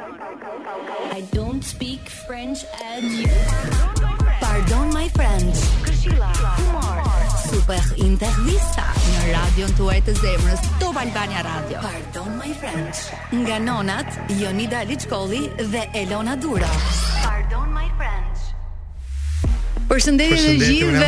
I don't speak French and you Pardon my friends Këshilla Humor Super intervista Në radion të uaj të zemrës Top Albania Radio Pardon my friends Nga nonat Jonida Lichkoli Dhe Elona Duro Pardon my friends Përshëndetje të gjithëve.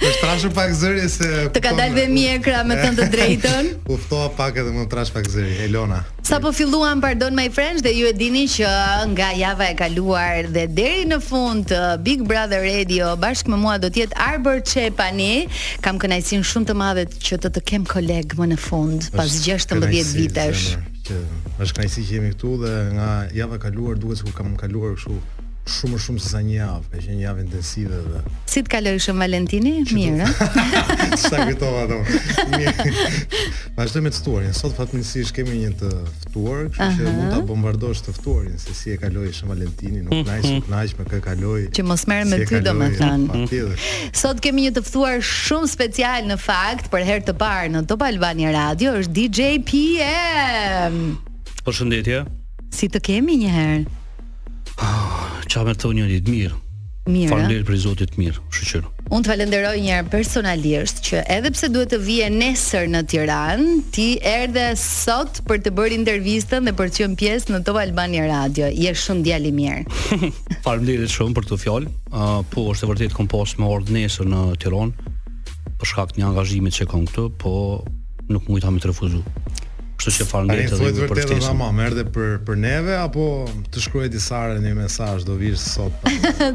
M'u trash pak zëri se Të ka dalë dhe mjekra me tënd të drejtën. U ftoha pak edhe m'u trash pak zëri Elona. Sapo filluam pardon my friends dhe ju e dini që nga java e kaluar dhe deri në fund të Big Brother Radio bashkë me mua do të jetë Arbër Çepani. Kam kënaqësinë shumë të madhe që të të kem koleg më në fund pas 16 vitesh. Që është kënaqësi që jemi këtu dhe nga java e kaluar duket sikur kam kaluar kështu shumë më shumë se sa një javë, ka qenë një javë intensive dhe Si të kaloi Shën Valentini? Mirë. S'i kujtova ato. Vazhdojmë me të ftuarin. Sot fatmirësisht kemi një të ftuar, kështu që mund ta bombardosh të ftuarin se si e kaloi Shën Valentinin, edhe mhm. ndaj, ndaj me kë kaloi. Që mos merrem me ty domethënë. Sot kemi një të ftuar shumë special në fakt. Për herë të parë në Top Albania Radio është DJ PM. Përshëndetje. Si të kemi një herë? Ah, domethënë shumë mirë. Mirë. Faleminderit prej Zotit mirë, shyqyr. Unë të falenderoj një herë personalisht që edhe pse duhet të vije nesër në Tiranë, ti erdhe sot për të bërë intervistën dhe për të qenë pjesë në Top Albania Radio. Je shumë djalë i mirë. Faleminderit shumë për këtë fjalë. Uh, po, është e vërtetë kam pas me ardhë nesër në Tiranë. për shkak të një angazhimi që kam këtu, po nuk mujta me refuzu. Kështu që faleminderit edhe ju për ftesën. A erdhe për për neve apo të shkruajti disa herë një mesazh do vish sot.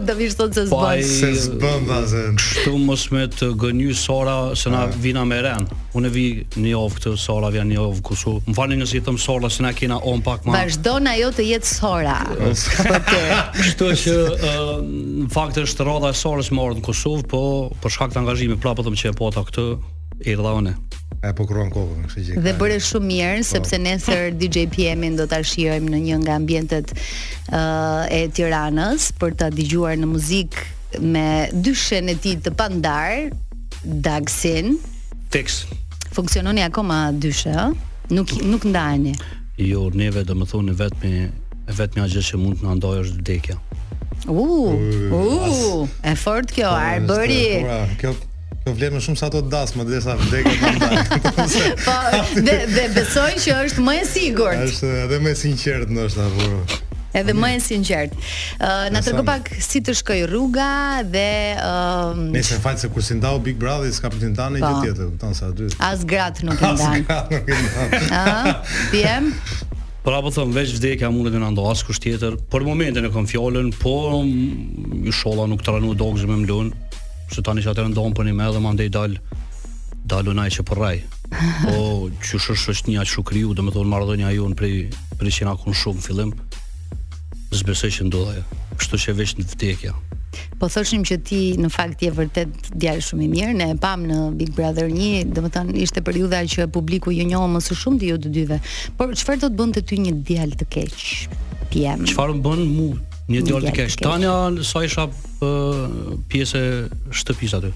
do vish sot se s'bën. Po se s'bën vazhdim. Kështu mos me të gënjy Sara se na ah. vina me ren. Unë vi një javë këtu Sara vjen një javë Kosovë. Më falni nëse i them Sara se na ka ra n'hun pak më. Vazhdon ajo të jetë Sara. Kështu që në fakt është radha e Sarës me ardh në Kosovë, po Për shkak të angazhimit prapë them që e pata këtu erdha unë. E po kruan kokën, kështu që. Dhe bëre shumë mirë po. sepse nesër DJ PM-in do ta shijojmë në një nga ambientet ë e Tiranës për ta dëgjuar në muzikë me dyshen e tij të pandarë Dagsin. Fiks. Funksiononi akoma dyshe, ë? Nuk nuk ndaheni. Jo, neve domethënë vetëm E vetmja gjë që mund të na ndajë është vdekja. U, u, e fortë kjo, po, Arbëri. Kjo Kjo vlen më shumë sa ato dasmë derisa vdekja na ndajë. Po, dhe dhe besoj që është më e sigurt. Është edhe më e sinqertë ndoshta, por Edhe më e sinqertë. Uh, na trego pak si të shkoi rruga dhe uh, Më fal se kur s'i ndau Big Brother s'ka për t'i ndarë gjë po. tjetër, kupton se aty. As grat nuk i ndan. As gratë nuk i ndan. Ëh, PM. Pra po thon veç vdekja mundet me na nda askush tjetër. Për momentin e kam fjalën, po inshallah nuk tranu dojni me m'lun. Se tani që atëherë ndodh përnime dhe mandej dal dal unë që përrall Po qysh është një a shoqëri, domethënë marrëdhënia jonë prej Prej që na nkun shumë fillim S'besoj që ndodh ajo. Kështu që veç vdekja. Po thoshim që ti në fakt je vërtet djalë shumë i mirë, ne e pam në Big Brother 1, domethënë ishte periudha që publiku ju njohë më së shumti ju të dyve. Por çfarë do të bënte ty një djalë të keq? Pjem. Çfarë më bën mu një djalë të keq? Tani sa isha pjesë e shtëpisë aty.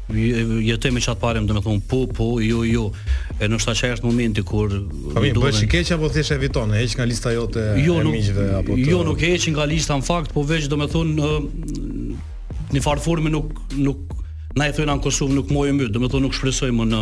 jetoj me qat parim domethon po po jo jo e ndoshta është momenti kur po m'i bën i keq apo thjesht eviton e heq nga lista jote jo, e miqve apo të... jo nuk e heq nga lista në fakt po veç domethon në një farë forme nuk nuk na i thojna në Kosovë nuk muj më domethon nuk shpresoj më në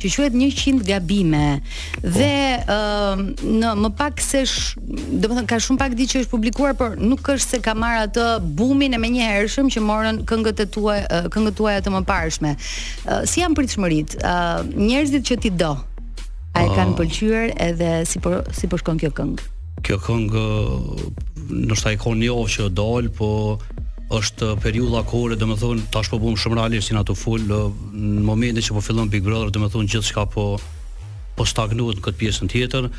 që quhet 100 gabime po. dhe uh, në më pak se sh, domethënë ka shumë pak ditë që është publikuar por nuk është se ka marr atë bumin e menjëhershëm që morën këngët e tua uh, këngët tuaja të mëparshme uh, si janë pritshmëritë uh, njerëzit që ti do a e ah. kanë pëlqyer edhe si po si po shkon kjo këngë kjo këngë ndoshta u kon jo që dol po Është periudha kohore, domethënë, tash po bon shumë realisht si n'at fol, në momentin që po fillon Big Brother, domethënë, gjithçka po, po stagnohet në këtë pjesën tjetër,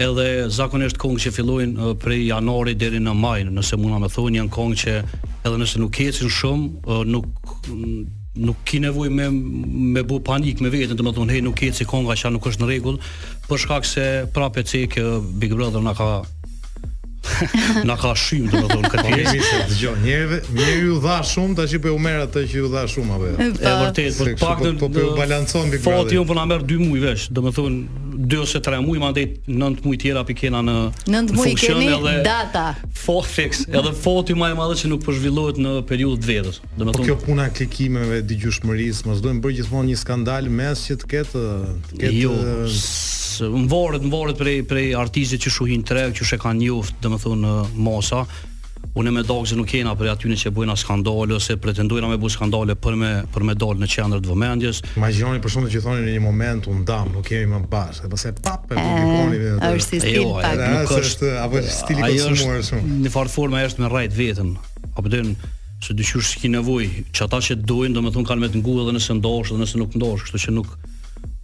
edhe zakonisht kongë që fillojnë prej janarit deri në maj, nëse muna me thonë, janë kongë që edhe nëse nuk ecin shumë, nuk nuk ki nevojë me me bu panik me veten, domethënë hey nuk eci konga diçka nuk është në rregull, për shkak se po e cek Big Brother na ka Na ka shty domethënë këtë pjesë. Po, dëgjoj, njerëzve, njerëzve ju dha shumë, tash po u merr atë që ju dha shumë apo jo. E po, vërtet, po pak të po, po e balancon Big Brother. Fakti po na merr 2 muaj veç, domethënë 2 ose 3 muaj, mandej 9 muaj tjera p'i kena në 9 muaj kemi edhe data. Po fiks, edhe fati më i madh që nuk po zhvillohet në periudhë të verës. Domethënë po kjo puna e klikimeve, dëgjueshmërisë, mos duhet bërë gjithmonë një skandal me pas që të ketë të ketë jo, së, mvaret, mvaret prej prej artistit qysh u kriju, qysh e kanë njoft, domethënë masa. Unë me Dagzin nuk jena për atyne që bojna skandale ose pretendojna me bu skandale për me për me dal në qendër të vëmendjes. Imagjinoni për shembull që thoni në një moment u ndam, nuk jemi më bashkë, dhe pastaj prap e publikoni vetë. Është si stil jo, pak. Nuk është apo stili konsumuar shumë. Në njëfarë forme është me rrejt veten. Apo dyn se dy qysh s'ki nevojë, që ata që dojnë, domethënë kanë me të ngu edhe nëse ndahesh edhe nëse nuk ndahesh, kështu që nuk,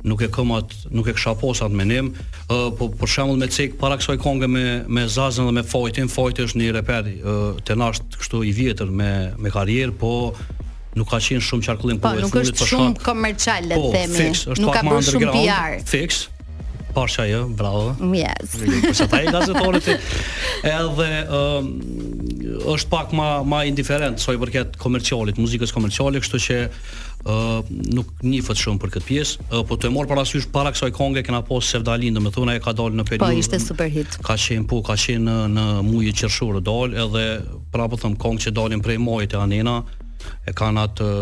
nuk e kam atë, nuk e kisha pas atë mendim. Ë uh, po për shembull me cek para kësaj konge me me Zazën dhe me Fajtin, Fajti është një reper ë uh, të themi kështu i vjetër me me karrierë, po nuk ka qenë shumë n'qarkullim po, po nuk është shumë komercial le të po, themi. Po, nuk ka bërë shumë PR. Fiks, Pasha jo, bravo. Yes. Po sa gazetare ti. Edhe ë um, është pak më më indiferent sa i përket komercialit, muzikës komerciale, kështu që ë uh, nuk njifet shumë për këtë pjesë, uh, po ta marr parasysh para kësaj konge kena pas Sevdalin, domethënë ajo ka dalë në po, periudhë. Po ishte super hit. Ka qenë po, ka qenë në në mujin qershor dal edhe prapë them kongë që dalin prej majit e andena e kanë atë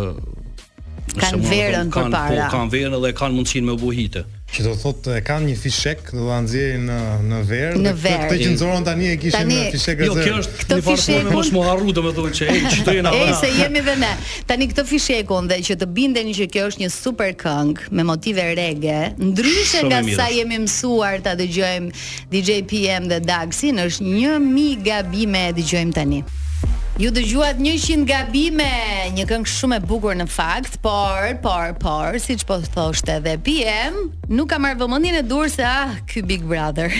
Kanë verën për po, përpara. Po, kanë verën dhe kanë mundësinë me u bo hite. Që do thotë e kanë një fishek, do ta nxjerrin në në verë. Në verë. Këtë që nxorën tani e kishin tani, një fishek rezervë. Jo, kjo është këtë fishekun. Mos me harru domethënë që edhe na jena. Ej, se jemi dhe ne. Tani këtë fishekun dhe që të bindeni që kjo është një super këngë me motive rege, ndryshe nga sa jemi mësuar ta dëgjojmë DJ PM dhe Dagz është 1000 gabime e dëgjojmë tani. Ju dëgjuat 100 gabime, një këngë shumë e bukur në fakt, por, por, por, siç po thoshte dhe PM, nuk ka marrë vëmendjen e duhur se ah, ky Big Brother.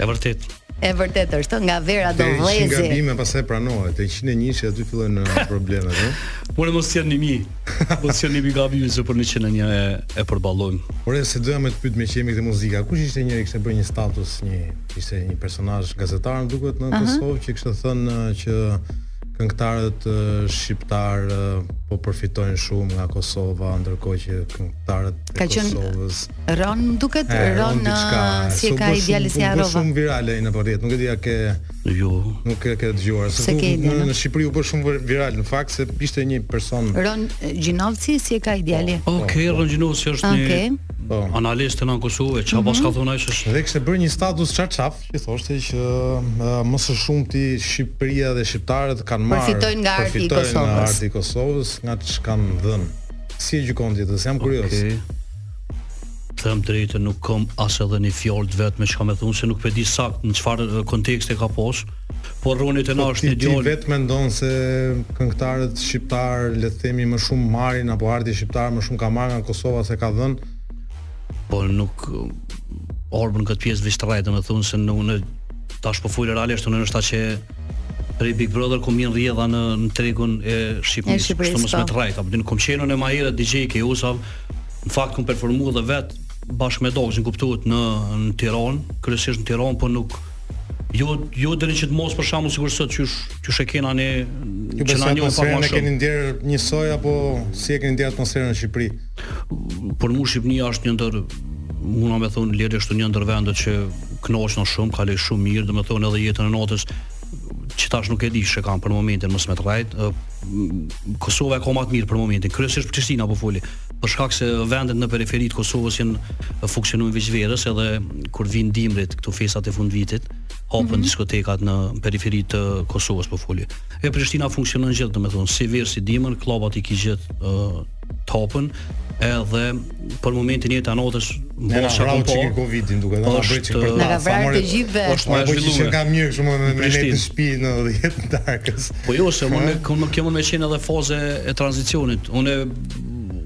e vërtetë. E vërtetë është, nga vera do vlejë. Te 100 gabime pasaj pranohet, te 101 që aty fillojnë problemet, e? Po mos të jenë një mijë. Mos të jenë një mijë gabime se për 101 e e përballojmë. Por ajo që doja me të pyet meqë jemi këtu te muzika, kush ishte njëri që kishte bërë një status, një ishte një personazh gazetar, më duket në Kosovë uh -huh. që kishte thënë që këngëtarët shqiptar po përfitojnë shumë nga Kosova, ndërkohë që këngëtarët e Kosovës Rron më duket Rron, Rron diçka, si ka mbiemrin e Shumë virale në rrjet, nuk e di a ke Jo. Nuk e ke dëgjuar. Se ke në, në Shqipëri u bë shumë viral në fakt se ishte një person. Rron Gjinovci si e ka mbiemrin. Po, Okej, okay, po. Rron Gjinovci është një okay. Po. analist në Kosovë, çfarë mm -hmm. paska thonë ai se dhe kishte bërë një status çarçaf, që thoshte që uh, më së shumti Shqipëria dhe shqiptarët kanë marrë përfitojnë nga arti i Kosovës. Nga arti i Kosovës, nga ç'kanë dhënë. Si e gjykon ti këtë? Jam kurioz. Okay. them drejtë nuk kam as edhe një fjalë të vetme çka me thonë se nuk po e di sakt në çfarë konteksti ka pas. Por Rroni veç na po, është një djalë. Ti vetë mendon se këngëtarët shqiptarë le të themi më shumë marrin apo arti shqiptar më shumë ka marrë nga Kosova se ka dhënë? Po nuk guxoj në këtë pjesë me të rrejt, domethonë se në unë tash po fol realisht unë është tash që prej Big Brother kom hi në rrjedha në, në tregun e Shqipërisë, kështu mos me të rrejt, apo edhe kom qenë edhe ma herët, DJ Keusav, Në fakt kom performu edhe vet bashkë me Dagzin kuptohet në në Tiranë, kryesisht në Tiranë, po nuk jo jo deri në qit masë për shembull sikur sot qysh qysh e kena na që na njohin pak më shumë. keni ndier njësoj apo si e keni ndier atmosferën në Shqipëri? Për mu Shqipnia është një ndër muj me thonë lirisht një ndër vendet që kënaqna shumë, kaloj shumë mirë, domethënë edhe jetën e natës që tash nuk e di çka kanë për momentin mos me të rrejt. Kosova e ka më të mirë për momentin. Kryesisht Prishtina po foli. Për shkak se vendet në periferi të Kosovës janë funksionojnë veç verës edhe kur vijn dimrit këto festat e fundvitit, hapën mm -hmm. diskotekat në periferi të Kosovës po foli. E Prishtina funksionon gjithë, domethënë si verë si dimër, kllabat i ki gjithë topën edhe për momentin jeta e natës është mosha po po çikë covidi duke na bërë çikë për ta sa të gjithëve është më bëj që ka mirë kështu më me me lehtë në shtëpi në 10 të darkës po jo se unë kam mun me qenë edhe fazë e tranzicionit unë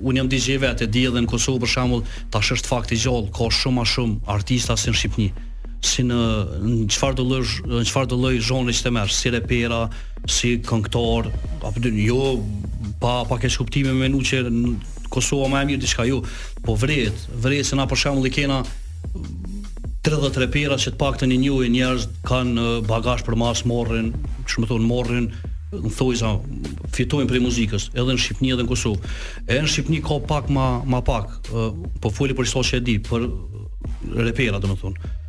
unë jam DJ vetë e di edhe në Kosovë për shembull tash është fakt i gjallë ka shumë më shumë artista si në Shqipëni si në çfarë do lloj çfarë do lloj zhanri që të merr si repera Si këngëtar, apo di, jo pa pa keqkuptime me menu që n' Kosova ma e mirë diçka jo, po vret, vret se na për shembull i kena 30 repera që të paktën i njohin njerëz kanë bagazh përmas marrin, domethënë marrin në thojza fitojnë prej muzikës edhe në Shqipni edhe në Kosovë. E në Shqipni ka pak ma, ma pak, po foli për ato që e di, për repera, domethënë.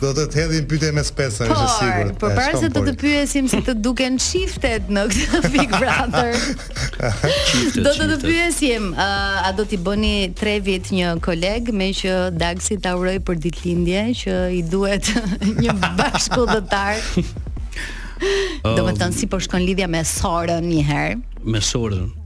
Do të të hedhim pyetje me spec, është e sigurt. Por, përpara se do të pyesim si të duken çiftet në këtë Big Brother. Çiftet. Do të të pyesim, uh, a do t'i bëni Trevit një koleg me që Daxi ta uroi për ditëlindje që i duhet një bashkudhëtar. Domethënë si po shkon lidhja me Sarën një herë. Me Sarën.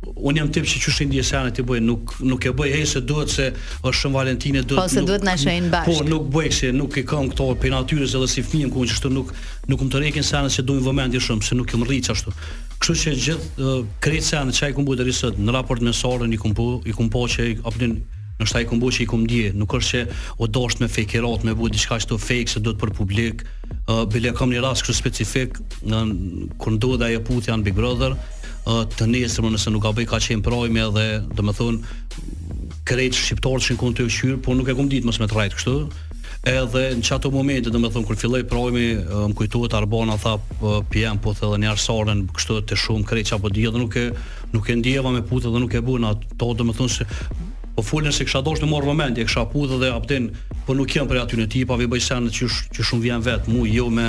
Unë jam tip që qysh i ndjej senet i bëj nuk nuk e bëj ej se duhet se është Shën Valentini duhet ose duhet na shohin bashkë. Po nuk bëj se nuk i kam këto pe natyrës edhe si fëmijë ku ashtu nuk nuk më tërheqin senet që duhen vëmendje shumë se nuk jam rrit ashtu. Kështu që gjithë krejt senet çka i kom bo deri sot në raport me Sarën i kom bo i kom bo që apo din ashtu i kom bo që i kom ndje nuk është se u dasht me fejkirat me bo diçka ashtu fake se duhet për publik bile kam një rast kështu specifik në kur ndodhi ajo puthja në Big Brother të nesërmen nëse nuk gaboj ka qenë prajmi edhe domethënë krejt shqiptarët që janë konë tu kqyrë po nuk e kom ditë mos me të rrejt kështu edhe në qato momente domethënë kur filloi prajmi më kujtohet Arbana tha PM puthe edhe ti Sarën kështu të shumë krejt që apo di edhe nuk e nuk e ndjeva me puthë dhe nuk e bona atë domethënë se Po folën se kisha dashur të marr vëmendje, e kisha puthë dhe aptin, po nuk jam për aty atyne tipave bëj sen që që s'um vjen vet, mu jo me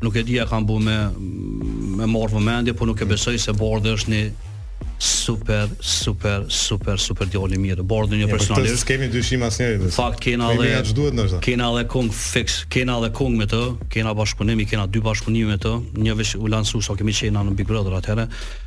Nuk e di a kanë bu me me marr vëmendje, por nuk e besoj se Bardhi është një super super super super djalë i mirë. Bardhin e njoh personalisht. S'kemi dyshim asnjëri vetë. Në fakt kena edhe ja ç'duhet ndoshta. Kena edhe kangë fiks, kena edhe kangë me të, kena bashkëpunim, kena dy bashkëpunime me të, një veç u lansu sa kemi qenë në Big Brother atëherë.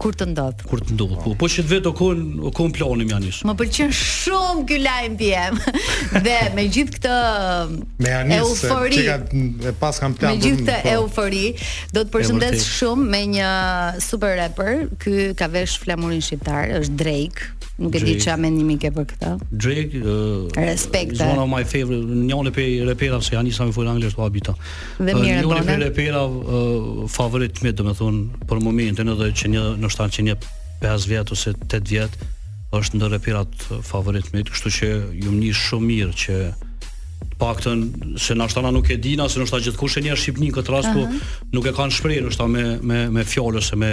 Kur të ndodh? Kur të ndodh? Po, po që vetë do kohën, do kohën, planin ja nis. Më pëlqen shumë ky lajm PM. Dhe me gjithë këtë mërzis, eufori, që ka, pas kam plan me gjithë këtë po. eufori, do të të përshëndes shumë me një super rapper, ky ka vesh flamurin shqiptar, është Drake, Nuk e di çfarë mendimi ke për këtë. Drake, uh, respekt. One of my favorite, një nga prej reperave që ja nisa me fol anglisht po habita. Dhe mirë e bone. Një prej reperave favorit të mi, domethënë, për momentin edhe qe noshta qe një 5 vjet ose 8 vjet është ndër reperat favorit të mi, kështu që u ndjeva shumë mirë që të paktën se ne tashmë nuk e dina se noshta gjithkush e njeh Shqipninë këtë rast uh -huh. po nuk e kanë shprehur noshta me me me fjalë ose me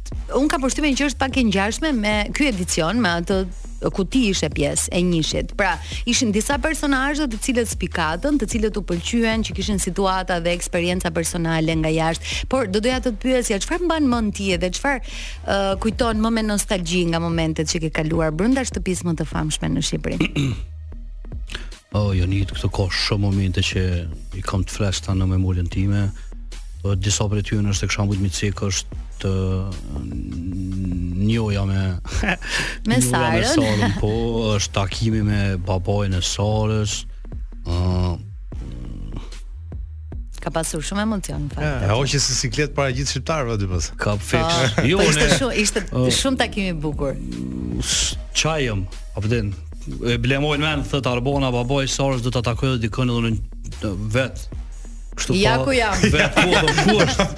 Unë kam përshtypjen që është pak e ngjashme me ky edicion, me atë ku ti ishe pjesë e njëshit. Pra, ishin disa personazhe të cilët spikatën, të cilët u pëlqyen që kishin situata dhe eksperienca personale nga jashtë. Por do doja të të pyesja çfarë mban mend ti dhe çfarë uh, kujton më me nostalgji nga momentet që ke kaluar brenda shtëpisë më të famshme në Shqipëri. O Jonid, këtu ka shumë momente që i kam të freskëta në memorien time. Dhe disa prej tyne është për shembull mi cik është të njoja me me Sarën po është takimi me babën e Sarës uh, ka pasur shumë emocion në fakt. Ja, ajo qe siklet para gjithë shqiptarëve aty pas. Ka po, fix. Po, jo, po ishte shumë ishte shumë takim i bukur. Çajëm, apo den, e blemojnë më thot Arbana baba i Sarës do ta takoj dhe del kon edhe në vet kështu ja po, ku jam vet ku do ku është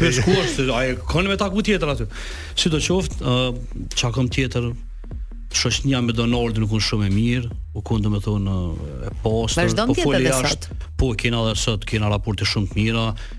po ku është ai kam me taku tjetër aty si do qoftë uh, çka kam tjetër shoqënia me Donaldin ka qenë shumë e mirë, u kon domethënë e pastër, po foli jashtë. Po kena edhe sot kena raporte shumë të mira,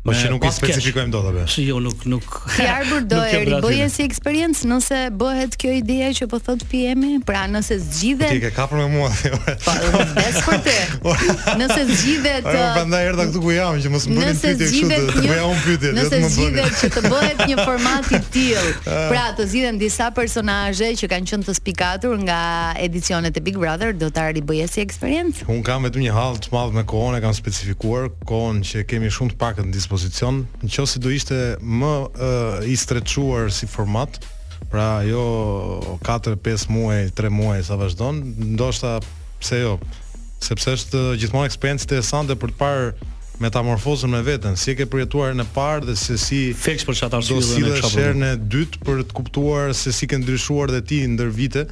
Po që nuk e specifikojmë dot apo. Jo, nuk nuk. Ti Arbër do e ribëje si eksperiencë nëse bëhet kjo ideja që po thot PM-i, pra nëse zgjidhet. Ti je kapur me mua. Po, pyes për ty. Nëse zgjidhet. Po prandaj erdha këtu ku jam që mos më bëni pyetje kështu të të bëja un pyetje, jo të më bëni. Nëse zgjidhet që të bëhet një format i tillë, ah. pra të zgjidhen disa personazhe që kanë qenë të spikatur nga edicionet e Big Brother, do ta ribëje si eksperiencë. Un kam vetëm një hall të madh me kohën e kam specifikuar kohën që kemi shumë të pakët në dispozicion, në qoftë se do ishte më i streçuar si format, pra jo 4, 5 muaj, 3 muaj sa vazhdon, ndoshta pse jo? Sepse është gjithmonë eksperiencë interesante për të parë metamorfozën me veten, si e ke përjetuar herën e parë dhe se si Fix për çfarë arsye do të sillesh herën e dytë për të kuptuar se si ke ndryshuar dhe ti ndër vite.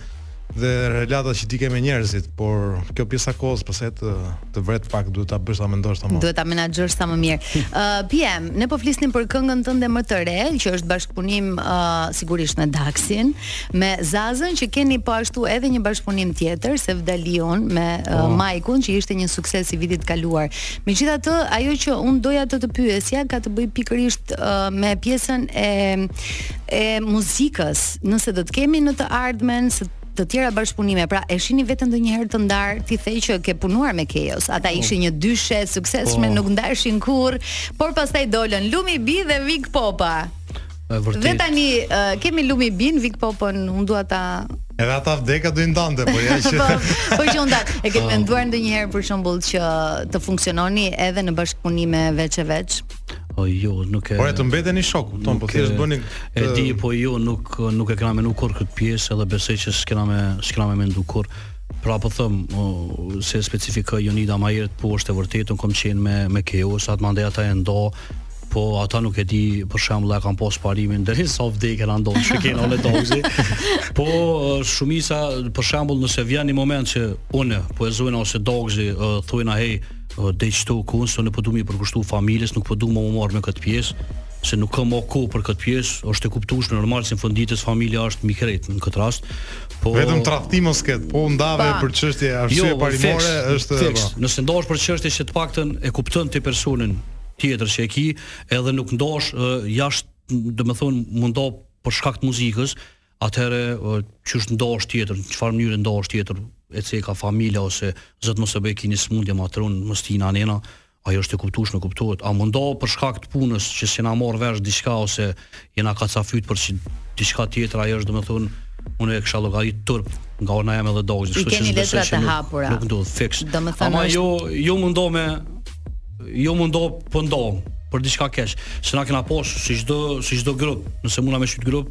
dhe relata që ti ke me njerëzit, por kjo pjesa e kohës pastaj të të vret pak, duhet ta bësh ta mendosh tamam. Duhet ta menaxhosh sa më mirë. Ë uh, PM, ne po flisnim për këngën tënde më të re, që është bashkëpunim uh, sigurisht me Daxin, me Zazën që keni po ashtu edhe një bashkëpunim tjetër, se Vdalion me uh, oh. Maikun që ishte një sukses i vitit kaluar. Megjithatë, ajo që un doja të të pyesja ka të bëj pikërisht uh, me pjesën e e muzikës, nëse do të kemi në të ardhmen edhe të tjera bashkëpunime. Pra, e shihni veten ndonjëherë të ndar, ti the që ke punuar me Kejos. Ata po. ishin një dyshe e suksesshme, po. nuk ndaheshin kurrë, por pastaj dolën Lumi Bi dhe Vik Popa. Vërtet. Dhe tani uh, kemi Lumi Bin, Vik Popën, unë dua ta Edhe ata vdekja do i ndante, po ja që. Po, po që u ndanë, e ke po. menduar ndonjëherë për shembull që të funksiononi edhe në bashkëpunime veç e veç? Po jo, nuk e. Pra të mbeteni shok, kupton, po thjesht bëni e di, po jo, nuk nuk e kemi menu kurrë këtë pjesë, edhe besoj që s'kena me s'kena me mendu kurrë. Pra po thëm, s'e specifikoi Jonida më herët, po është e vërtetë, un kam qenë me me Keos, atë mandej ata u ndanë, po ata nuk e di për shembull e kanë pas parimin deri sa vdekja na ndan qe kena unë e Dagzi. Po shumica për shembull nëse vjen një moment që unë po e zojna ose Dagzi thonë hey Deri qëtu u kon, se unë po du mi përkushtu familjes, nuk po du më me u marrë me këtë pjesë, se nuk kam më kohë për këtë pjesë, është e kuptueshme normal se në fund ditës familja është mbi krejt në këtë rast. Po vetëm tradhti mos ket, po u ndave pa, për çfarë arsye jo, parimore është fix. Po. Nëse ndash për çështje që të paktën e kupton ti personin tjetër që e ki, edhe nuk ndash jashtë, domethënë me u nda për shkak të muzikës, Atëherë, qysh ndahesh tjetër, në çfarë mënyre ndahesh tjetër, e ceka te familja ose zot mos e bëj kini smundje ma t'ron, mos t'i na nena, ajo është e kuptueshme, kuptohet. A me u nda për shkak të punës që s'jena marr vesh diçka ose jena kacafyt për diçka tjetër, ajo është domethënë unë e kisha llogarit turp nga ana jem edhe Dagzit, kështu që besoj se nuk, nuk ndodh fiks. Ama jo jo me u nda me jo me u nda po ndahem për diçka keq. Se na kena pas si çdo si çdo grup, nëse mundem me e qujt grup,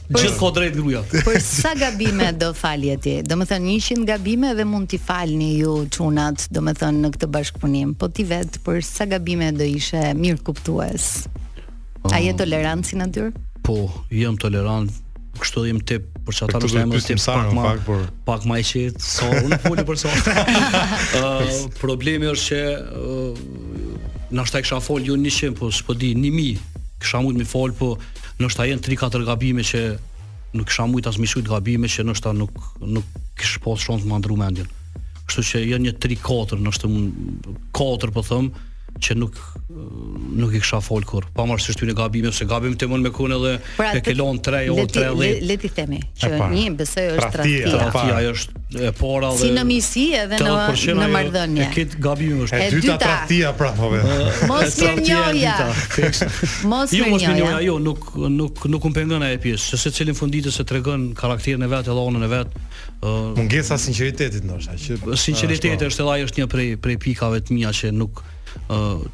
Gjithë kohën ka drejt gruja. Për sa gabime do falje ti? Domethënë 100 gabime dhe mund t'i falni ju çunat, domethënë në këtë bashkëpunim. Po ti vetë, për sa gabime do ishe mirëkuptues? A je po. tolerant si natyrë? Po, jam tolerant, kështu jam tip për çfarë tash më është tip pak më pak, por... pak më i qet sa so, unë foli për sa. So. uh, problemi është që uh, nashta i kisha fal jo 100 po s'po di 1000 kisha mujt me i fal po Ndoshta janë 3-4 gabime që nuk kisha mujt as m'i qujt gabime që ndoshta nuk nuk kish pas shans ma ndrru mendjen. Kështu që janë një 3-4, ndoshta 4 po them që nuk nuk i kisha fal kurrë. Pavarësisht në gabime, se gabim të mund me kon edhe pra, e ke lon 3 orë, 3 dhe. Le t'i themi, që pra, një besoj është tradhtia. Tradhtia është e para dhe si në miqsi edhe në në marrëdhënie. Kit gabim është. E dyta tradhtia pra po ve. Mosmirënjohja. Mos jo, mirënjohja. Jo, jo, nuk nuk nuk m'pengon ajo pjesë, se secili n'fund t'ditës e tregon karakterin e vet edhe anën e vet. Mungesa e sinqeritetit ndoshta që sinqeriteti po. është edhe ai është një prej prej pikave të mia që nuk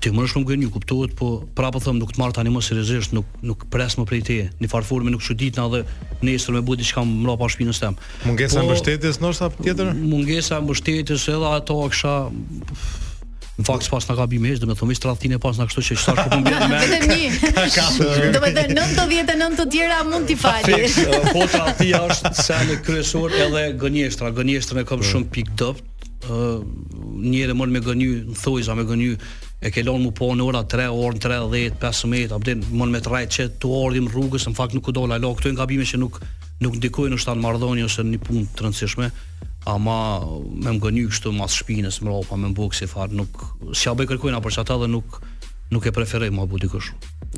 ti munesh me gënjy kuptohet po prapë them nuk të marr tani më seriozisht nuk nuk pres më prej teje n'njëfarë forme nuk çuditna edhe nesër me bo diçka mbrapa shpinës tem Mungesa e po, mbështetjes ndoshta tjetër? Mungesa e mbështetjes edhe ato kisha në fakt pas na gabim hiç, do të thonë tradhtin e pas na kështu që është tash po bën me. Vetëm një. Do të thonë 99 të tjera mund t'i fali. Po tradhtia është sa në kryesor edhe gënjeshtra, gënjeshtrën e kam po. shumë pikë t'dobt. ë njeri mund me gënjy, në thonjëza me gënjy e ke lënë më po në ora 3, orë 30, 15, apo din mund me të rrejt që tu ardh jam rrugës, në fakt nuk u dal hala, këto gabime që nuk Nuk ndikojnë ndoshta në marrëdhënie ose një punë të rëndësishme, ama me më gënjy kështu mas shpinës, mbrapa, me më bo kësi farë, nuk, s'ia bëj kërkujna për qata edhe nuk, nuk e preferoj ma bo dikush.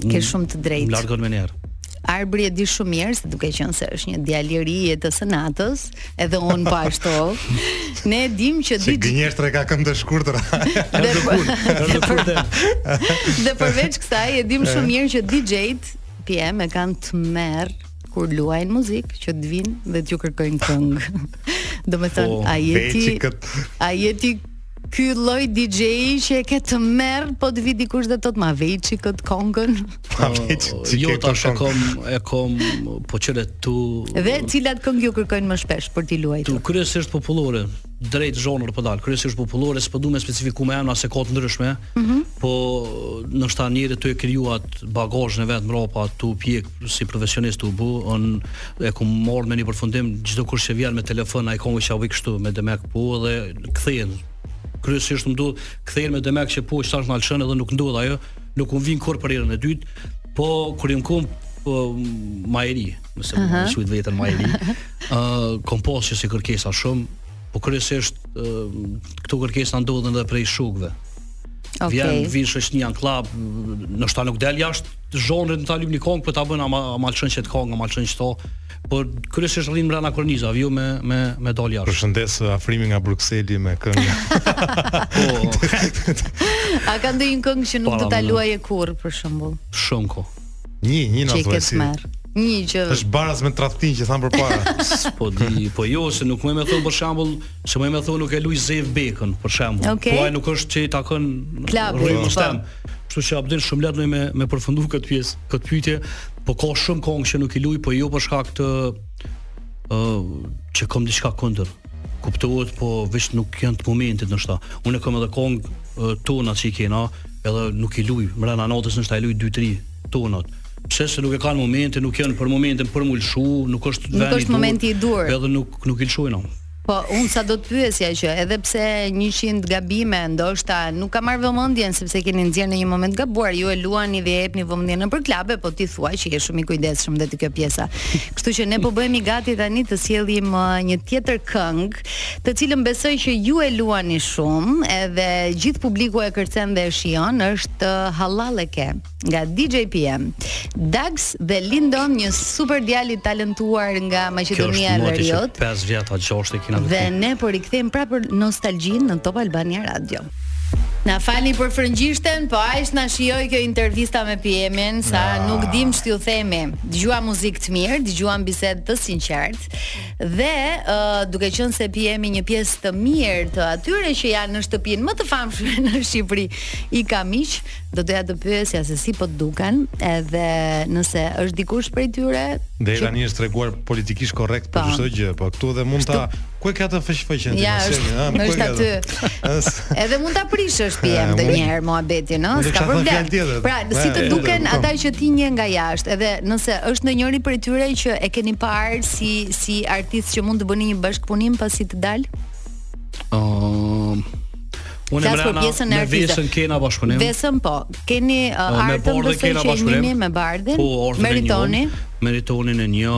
Ke shumë të drejtë. Më largon menjëherë. Arbri e di shumë mirë se duke qenë se është një djalë i ri i jetës së natës, edhe un po ashtu. Ne e dim që di gënjeshtra ka këmbë të shkurtra. Dhe për Dhe përveç kësaj e dim shumë mirë që DJ-t PM e kanë tmerr kur luajnë muzikë që të vinë dhe t'ju kërkojnë këngë. Do me thënë, po, a je ti, a je ti ky lloj DJ që e ke tmerr po të vi dikush dhe të thotë ma ve çik këtë kongën? Ma ve çik që jo, ke të kom, e kom po qëre tu... Dhe cilat këngë ju kërkojnë më shpesh për t'i luajtur? Tu kryesisht popullore, drejt zhanër për po dalë, kryesisht popullore, s'po du me specifiku me emna se ka të ndryshme, Mm -hmm. Po ndoshta njeri tu e kriju atë bagazhin e vet mrapa tu u pjek si profesionist tu u bo on, e kom ardh me një përfundim gjithkush që vjen me telefon a i kongu që a vikështu me demek po dhe kthehen kryesisht më duhet kthej me demek që po qetash ta lshoj edhe nuk ndodh ajo nuk vijnë kurrë për herën e dytë po kur jam kon po, ma i ri nëse më uh -huh. me qujt vetën ma i ri uh, kom pas qësi kërkesa shumë Po kryesisht këto kërkesa ndodhin edhe prej shokëve. Okay. Vjen vin shoqnia në klub, ndoshta nuk del jashtë zhanrit me ta lyp një kong, po ta bën ama a ma lshon qet kong, a ma lshon qato. Por kryesisht rrin brenda kornizave, jo me me me dal jashtë. Përshëndes uh, Afrimi nga Brukseli me këngë. po. A ka ndonjë këngë që nuk do ta luaje kurrë për shembull? Shumë ka. Një, një na thuaj si. Një që është baraz me tradhtin që thamë përpara. po di, po jo se nuk më më thon për shembull, se më më thon nuk e luaj Zev Bekën për shembull. Okay. Po ai nuk është që i takon rrymën po. stem. Kështu që Abdin shumë lart me me përfundu këtë pjesë, këtë pyetje, po ka shumë kong që nuk i luaj, po jo për shkak të ë uh, që kom diçka kundër. Kuptohet, po veç nuk janë të momentit noshta. Unë e kam edhe kongë tonat që i kena, edhe nuk i luj, mrena natës noshta i luj 2-3 tonat. Pse se nuk e kanë momentin, nuk janë për momentin për m'u lëshu, nuk është veni i duhur. Nuk është momenti i duhur. Edhe nuk, nuk i lëshojnë, Po, unë s'do të pyesja që edhe pse 100 Gabime, ndoshta nuk ka marrë vëmendjen, sepse keni nxjerrë në një moment të gabuar, ju e luani dhe i jepni vëmendjen nëpër klabe, po ti thua që je shumë i kujdesshëm dhe te kjo pjesa. Kështu që ne po bëhemi gati tani të sjellim uh, një tjetër këngë, të cilën besoj që ju e luani shumë, edhe gjithë publiku e kërcen dhe e shijon, është uh, Hallalleke nga DJ PM. Dax dhe Lindon, një super djalë i talentuar nga Maqedonia e Veriut. Kjo është moti që 5 vjet apo 6 e kina. Dhe ne po rikthejmë prapë nostalgjinë në Top Albania Radio. Na falni për frëngjishten, po aq na shijoi kjo intervista me PM-in, sa ah. nuk dim ç'ju themi. Dëgjuam muzikë të mirë, dëgjuam bisedë të sinqertë dhe uh, duke qenë se PM-i një pjesë të mirë të atyre që janë në shtëpinë më të famshme në Shqipëri, i ka miq, do doja të pyesja se si po të duken, edhe nëse është dikush prej tyre. Deri tani është treguar politikisht korrekt për po. çdo gjë, po këtu edhe mund ta Ku e ka të fëqfëqen ti Marceli, ha? Ku e ka aty? Edhe mund ta prishësh ti jam ndonjëherë muhabetin, ëh, s'ka problem. Pra, si të duken ata që ti nje nga jashtë, edhe nëse është ndonjëri prej tyre që e keni parë si si artist që mund të bëni një bashkëpunim pasi të dal? Ëm Unë më rana me vesën kena bashkëpunim. Vesën po. Keni uh, artën dhe se që jemi me bardhin. Po, meritoni. Meritoni në një.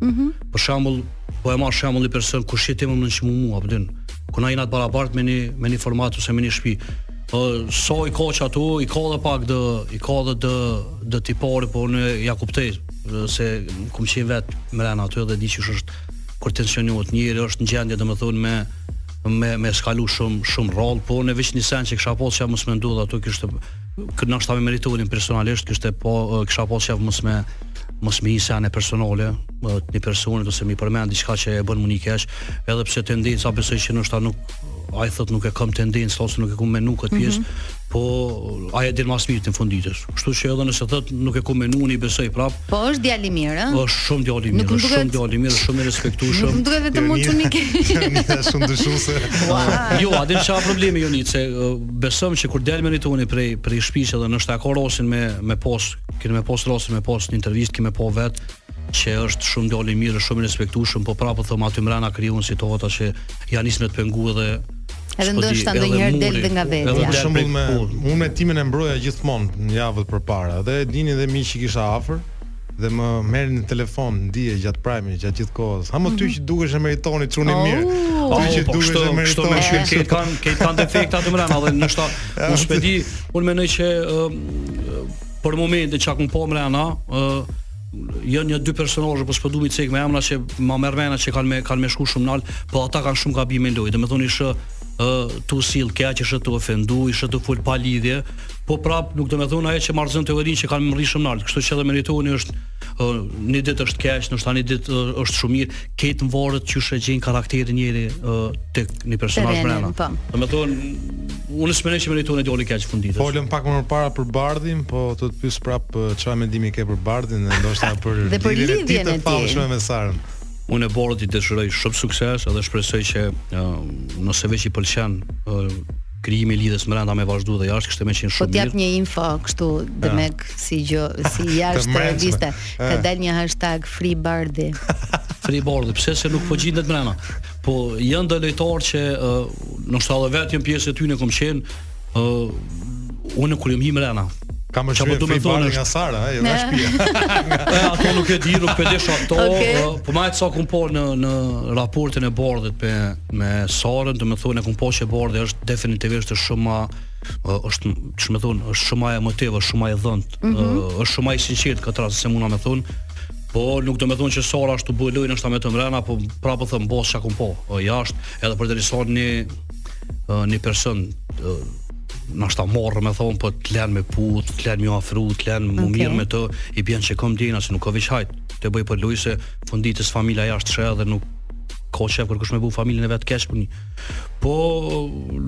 Mm -hmm. Për shembull, po e marr shembull një person kur shtin me m'nënçmu mua, a po din. Kur na jena të barabart me një, me një format ose me një shtëpi. Po sa i ka ato, i ka edhe pak do, i ka edhe do, do tipare, po unë ja kuptoj se kum qenë vet mrena aty dhe di qysh është kur tensionohet njeri është në gjendje domethënë me me me eskalu shumë shumë rrallë, po unë veç një sen që kisha pas qejf mos me ndodh ato kishte Kën ndoshta me Meritonin personalisht, kishte po kisha pas qejf mos me mos me i sha në personale, të një personit ose mi përmend diçka që e bën m'u ni keq, edhe pse tendenca besoj që ndoshta nuk ai thot nuk e kam tendencë ose nuk e kam menu këtë pjesë, mm -hmm. po ai e din ma së miri në fund të ditës. Kështu që edhe nëse thot nuk e kam menu, unë i besoj prap. Po është djalë i mirë, ëh. Është shumë djalë i mirë, është shumë djalë i mirë, shumë i respektueshëm. Nuk duhet vetëm me çunat. Shumë dëshuese. Jo, a din çfarë problemi joni, se Besoj që kur del Meritoni prej prej shpish edhe ndoshta e ka rastin me me pas, kemi me pas rastin me pas në intervistë kemi po vet që është shumë djalë i mirë, shumë i respektueshëm, po prapë them aty mrena krijohen situata që ja nisin me të pengu edhe Edhe ndoshta ndonjëherë del dhe nga vetja. Edhe për shembull me unë me timin e mbroja gjithmonë në javët përpara dhe e dinin dhe miqtë që kisha afër. dhe më merrnin në telefon ndije gjatë prajmit gjatë gjithë kohës. Ha më ty që dukesh e Meritoni çun i mirë. Oh. Ty që Po, dukesh kështu, e kështu me qenë, Meritoni. këtë kanë, këtë kanë defekte aty mrena dhe ndoshta unë s'pe di, unë mendoj që ë, ë, për momentin çka kum pa mrena, ë janë një dy personazhe, po s'po du me i cek me emra që ma merr mena që kanë me kanë me shku shumë nal, po ata kanë shumë gabime në lojë. Domethënë ishë tu sill keq është tu ofendu i është tu fol pa lidhje po prap nuk do me thënë ajo që ma rrëzon teorinë që kanë me mrri shumë nalt kështu që edhe Meritoni është një ditë është keq nashta ni ditë është shumë mirë këto varet qysh e gjen karakterin njëri te një personazh mrena po. do me thënë unë s'e shoh që Meritoni djalë i keq fundit folëm pak më parë për Bardhin po të të pyes prap çfarë mendimi ke për Bardhin dhe ndoshta për lidhjen e tij të famshme me Sarën Unë e Bardhit i dëshiroj shumë sukses dhe shpresoj që nëse veç i pëlqen krijimi i lidhjes brenda me vazhdu dhe jashtë kishte me qenë shumë mirë. Po t'jap një info kështu demek ah. si gjë, si jashtë reviste. Ka ah. dal një hashtag Free Bardi. Free Bardi, pse se nuk po gjindet brenda. Po janë do lojtarë që uh, nashta vetë një pjesë e tyne kom qenë, Ë uh, unë kur jam hi mrena. Kam më shumë free Bardhi nga Sara, jo nga shtëpia. Ja, ato nuk e di, nuk e di sa ato. Okay. Uh, po me sa kum pa në në raportin e Bardhit me me Sarën, do të thotë kum pa që Bardhi është definitivisht shumë më është qysh me thon është shumë më emotiv, është shumë më i dhënt, mm -hmm. është shumë më i sinqert këtë rast nëse mund me thon. Po nuk do me thon që Sara është tu bo lojë veç me të mrena, po prapë thom bash çka kum pa. Po jashtë, edhe për të lëshon një uh, një person uh, nashta ta marrë me thonë, po të len me puth, të len me ju afru, të len me okay. u marrë me të, i bjen që ka ndjenja, se nuk ka veç hajt, të bëjë për lojë se fundi i fundit familja jashtë sheh dhe nuk ka qef kurkush me bo familjën e vetë keq për një. Po,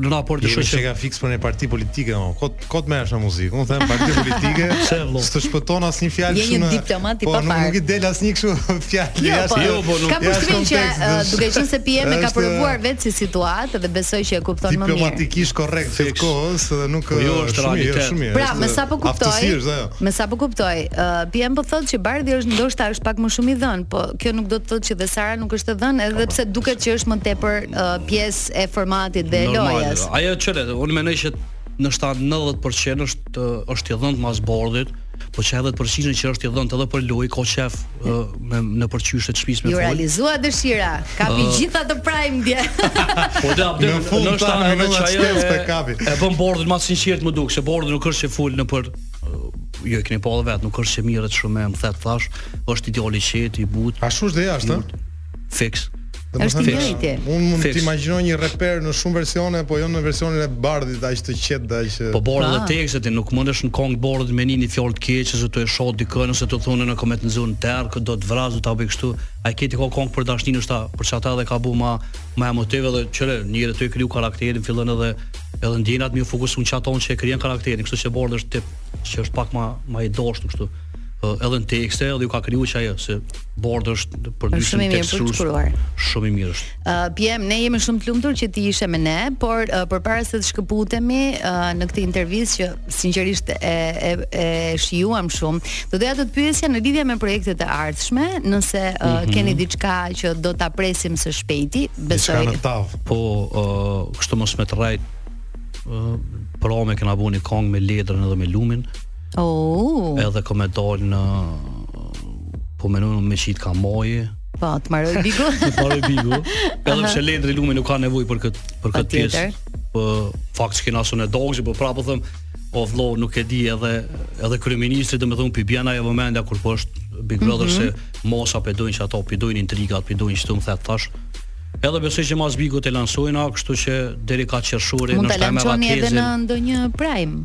në raport të shoh që... Je mik që ke fiks për një parti politike, no, kot Kot merresh me muzikë. Unë them parti politike, s'të shpëton asnjë fjalë kështu. Je një diplomat i paparë. Po nuk, nuk i del asnjë kështu fjalë. Jo, po, jo, po nuk. Kam përshtypjen që uh, duke qenë se PM e ka provuar uh, vetë si situatë dhe besoj që e kupton më mirë. Diplomatikisht korrekt tërë kohës dhe nuk po, jo, uh, është shumë mirë, shumë mirë. Pra, me sa po kuptoj, jo. me sa po kuptoj, PM po thotë që Bardhi është ndoshta është pak më shumë i dhën, po kjo nuk do të thotë që dhe Sara nuk është e dhën, edhe pse duket që është më tepër pjesë e formatit dhe e lojës. Ajo çka, unë mendoj që ndoshta 90% është është i dhënë mas Bardhit, po që edhe për shishën që është i dhënë edhe për lojë, ka qef me në përqyshë të shpisë me fund. Ju realizua dëshira, kapi uh, gjitha prime dje. po da, për në fund është ta në që ajo e, kapi. e bën Bardhin ma të sinqertë më duket, se Bardhi nuk është që full nëpër jo e keni pa edhe vetë, nuk është që merret shumë e me thetë thash, është djalë i qetë, i butë. Ashtu është dhe jashtë, Fiks. Është i njëjti. Unë mund të imagjinoj një reper në shumë versione, po jo në versionin e Bardhit, aq të qetë dhe aq. Po Bardhi dhe tekstet e nuk mundesh në kongë të Bardhit me ni ni fjalë të keqe ose tu e sha dikë nëse të thonë në koment në zonë terk do të vras do ta bëj kështu. Ai krejt i ka kongë për dashninë është për qata dhe ka bu më më emotiv edhe çore njeri tu kriju karakterin fillon edhe edhe ndjenat me fokusu n'qato që e krijon karakterin, kështu që Bardhi është tip që është pak më më i dashur kështu. edhe në tekste edhe ju ka kriju që ajo se Bardhi është për dy shumë tekst shumë shkruar. Shumë i mirë është. Ë uh, PM, ne jemi shumë të lumtur që ti ishe me ne, por uh, përpara se të shkëputemi uh, në këtë intervistë që sinqerisht e e, e shijuam shumë, do doja të të pyesja në lidhje me projektet e ardhshme, nëse uh, mm -hmm. keni diçka që do ta presim së shpejti, besoj. Diçka në tavë, po uh, kështu mos me të rrejt. Uh, pra ne kena bo një kongë me Ledrin edhe me Lumin Ooh. Edhe ka me dal në po më nuk më shit ka maji. Po, të mbarojë Bigu. të mbarojë Bigu. Edhe pse Ledri Lumi nuk ka nevojë për kët për kët pjesë. Po fakt që kena sonë dogje, po prapë them o vlla nuk e di edhe edhe kryeministri domethënë po i bjen ajo vëmendja kur po është Big Brother mm -hmm. se masa pe dojn qato, pe dojn intriga, pe dojn kështu that tash. Edhe besoj që mas Bigut e lansojmë, kështu që deri ka qershori ndoshta më vakezin. Mund ta lansoni edhe në ndonjë prime.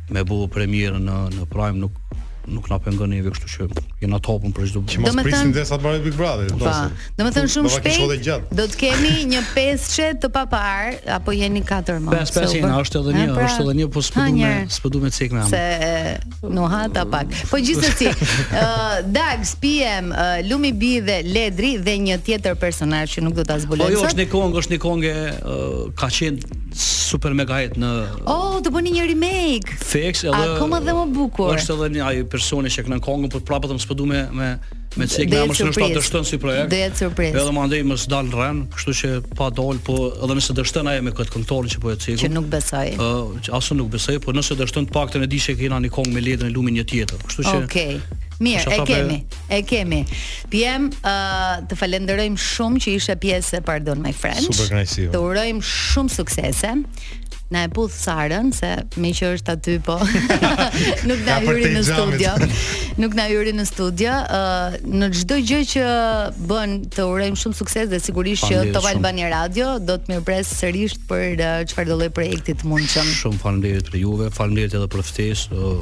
me bo premierë në në Prime nuk nuk na pengon neve, kështu që jena t'hapun për çdo. Që mos prisin derisa të mbarojë Big Brother. Po. Domethënë shumë shpejt do të kemi një pesëshe të paparë apo jeni katër më. Pesë pesë jena, është edhe një, pra, është edhe një po s'po duam me s'po duam me cek me emër. Se nuhata pak. Po gjithsesi, ë Dagz, PM, Lumi B dhe Ledri dhe një tjetër personazh që nuk do ta zbulojmë. Po jo, është një kongë, është një kongë ka qenë super mega hit në Oh, do bëni një remake. Fiks edhe akoma dhe më bukur. Është edhe një ai personi që kënon kongën, por prapë them s'po du me me cek me emër se ndoshta dështon si projekt. Dhe surprizë. Edhe më andej mos dal rrenë, kështu që pa dal, po edhe nëse dështon ai me këtë kongtarin që po e cek. Që nuk besoj. Ë, uh, as unë nuk besoj, po nëse dështon të paktën e di se kena një kongë me Ledrin e Lumin një tjetër. Kështu që Okej. Okay. Mirë, e kemi. E kemi. PM, uh, të falenderojmë shumë që ishe pjesë e Pardon My Friends. Super kënaqësi. Të urojmë shumë suksese. Na e puth Sarën meqë është aty po nuk na hyri në studio. nuk na hyri në studio. Uh, në çdo gjë që bën të urojmë shumë sukses dhe sigurisht që Top Albania Radio do të mirëpresë sërish për uh, çfarëdo uh, lloj projekti të mundshëm. Shumë faleminderit për juve, faleminderit edhe për ftesë. Uh,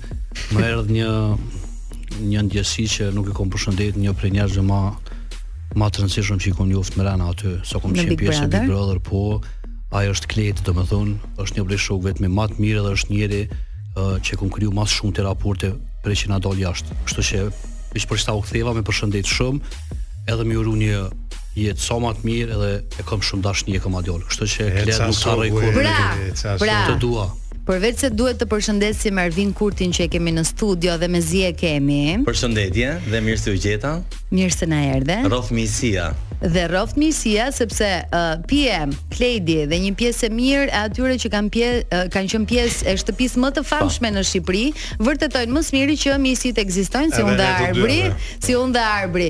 Më erdhi një një ndjesi që nuk e kom përshëndet një prej njerëzve më më të rëndësishëm që i kom njoftë mrena aty, sa kom qenë pjesë e Big Brother, po ai është Kledi, domethënë, është një blishu vetëm më të mirë dhe është njëri uh, që kom kriju më shumë të raporte për që kena dal jashtë. Kështu që ish për sa u ktheva me përshëndet shumë, edhe më uru një jetë sa më të mirë edhe e kam shumë dashni e kam adol. Kështu që Kled nuk harroj kurrë. Pra, pra, të dua. Përveç se duhet të përshëndesim Ervin Kurtin që e kemi në studio dhe mezi e kemi. Përshëndetje dhe mirë se ju gjeta. Mirë se na erdhe. Rroft miqësia. Dhe rroft miqësia sepse uh, PM, Kledi dhe një pjesë e mirë e atyre që kanë pje uh, kanë qenë pjesë e shtëpisë më të po. famshme në Shqipëri, vërtetojnë më së miri që miqësitë ekzistojnë si unë dhe Arbri, si unë dhe Arbri.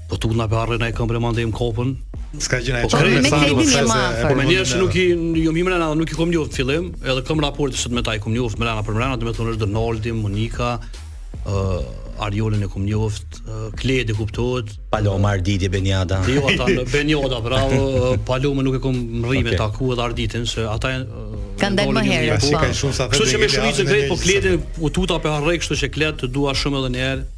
Po tu na parrë na e këmbë mand im kopën. S'ka gjë na e çon. Po me Kledin jam më afër. Po me njerëz që nuk i jo mi mbrana, nuk i kam njoft fillim, edhe kam raport sot me ta i kam njoft mbrana për mbrana, domethënë është Donaldi, Monika, ë uh, Arjolën e kam njoft, uh, Kledi kuptohet, Paloma Arditi Benjada. Jo ata në Benjada, bravo, Paloma nuk e kam rri me okay. taku edhe Arditin se ata uh, kanë dalë më herë. Kështu që me shumicën drejt po Kledin u tuta pe harroj, kështu që Kled të dua shumë edhe një herë.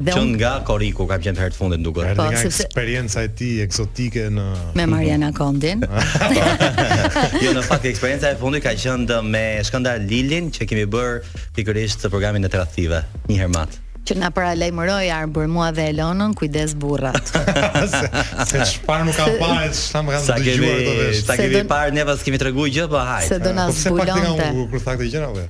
Dhe që un... nga Koriku ka qenë herën të fundit duke. Po, nga sepse... eksperienca e tij ekzotike në me Mariana Kondin. jo, në fakt eksperienca e fundit ka qenë me Skënder Lilin që kemi bër pikërisht programin e tradhtive, një herë mat. Që na paralajmëroi Arbri mua dhe Elonën, kujdes burrat. se, se çfarë nuk ka parë, çfarë më kanë dëgjuar këto vesh. Sa kemi parë ne po s'kemi treguar gjë, po hajt. Se do na zbulonte. Po pse pak nga kur thakë gjëra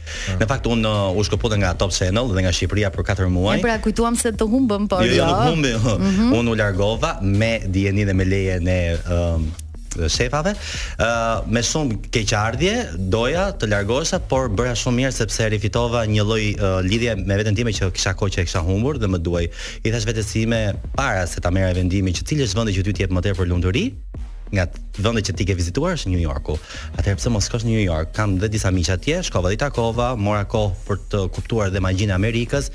Në fakt un uh, u shkëputa nga Top Channel dhe nga Shqipëria për 4 muaj. E pra kujtuam se të humbëm, por jo. Jo, jo, nuk humbi. Mm -hmm. Un u largova me dijeninë dhe me lejen e um, shefave. Ë uh, me shumë keqardhje doja të largohesha, por bëra shumë mirë sepse rifitova një lloj uh, lidhje me veten time që kisha kohë që e kisha humbur dhe më duhej. I thashë vetes sime para se ta merrja vendimin që cili është vendi që ty të jep më tepër lumturi, nga vendet që ti ke vizituar është New Yorku. Atëherë pse mos shkosh në New York? Kam dhe disa miq atje, shkova dhe takova, mora kohë për të kuptuar dhe magjinë e Amerikës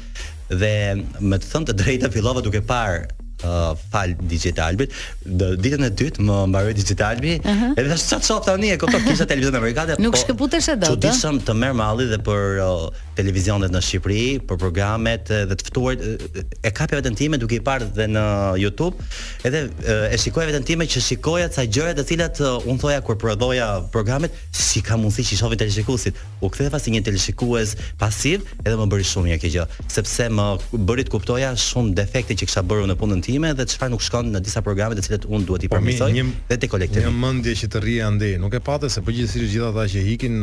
dhe me të thënë të drejtë fillova duke parë uh, falë Digitalbit në ditën e dytë më mbaroi Digitalbi uh -huh. edhe tash çat çop tani e kupton kisha televizione amerikane nuk po, shkëputesh edhe çuditshëm të merr malli dhe për uh, televizionet në Shqipëri për programet dhe të ftuarit e kapja veten time duke i parë dhe në YouTube Edhe e shikoja veten time që shikoja ca gjëra të cilat un thoja kur prodhoja programet, si ka mundësi që i shohin teleshikuesit. U ktheva si një teleshikues pasiv, edhe më bëri shumë mirë kjo gjë, sepse më bëri të kuptoja shumë defekte që kisha bërë në punën time dhe çfarë nuk shkon në disa programe të cilat un duhet t'i po përmirësoj dhe te kolektivi. Një mendje që të rri andej, nuk e pate se përgjithësisht gjithë ata që ikin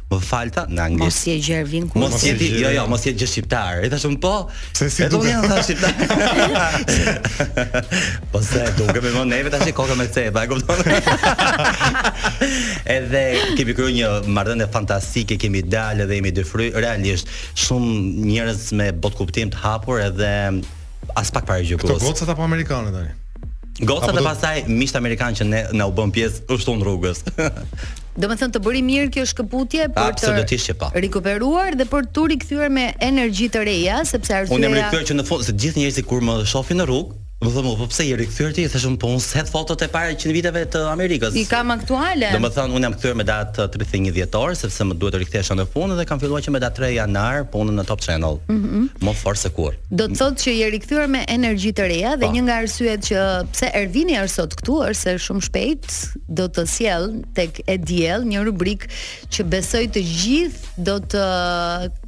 Po flet në anglisht. Mos je gjer vinku. Mos je ti, jo, jo, mos je gjë shqiptar. I thashë un po. Se si do të thoshe shqiptar. Po se do të më neve tash e koka me të, pa e kupton. Edhe kemi krijuar një marrëdhënie fantastike, kemi dalë dhe jemi dëfry, realisht shumë njerëz me botëkuptim të hapur edhe aspak paragjykues. Këto gocat apo amerikanët tani? Gocat e pastaj miqtë amerikanë që ne na u bënë pjesë u shtuan rrugës. Do të thënë të bëri mirë kjo shkëputje për Absolutisht që po. Rikuperuar dhe për t'u rikthyer me energji të reja, sepse arsyeja Unë jam rikthyer që në fund se gjithë njerëzit kur më shohin në rrugë, më thonë, "Po pse je rikthyer ti?" Thashë, "Po unë s'hedh fotot e para 100 viteve të Amerikës." I kam aktuale. Do të thënë unë jam kthyer me datë 31 dhjetor, sepse më duhet të rikthehesha në punë dhe kam filluar që me datë 3 janar punën në Top Channel. Mm -hmm. Më fort se kurrë. Do të thotë që je rikthyer me energji të reja dhe pa. Po. një nga arsyet që pse Ervini është sot këtu është se shumë shpejt do të sjellë tek e diell një rubrikë që besoj të gjithë do të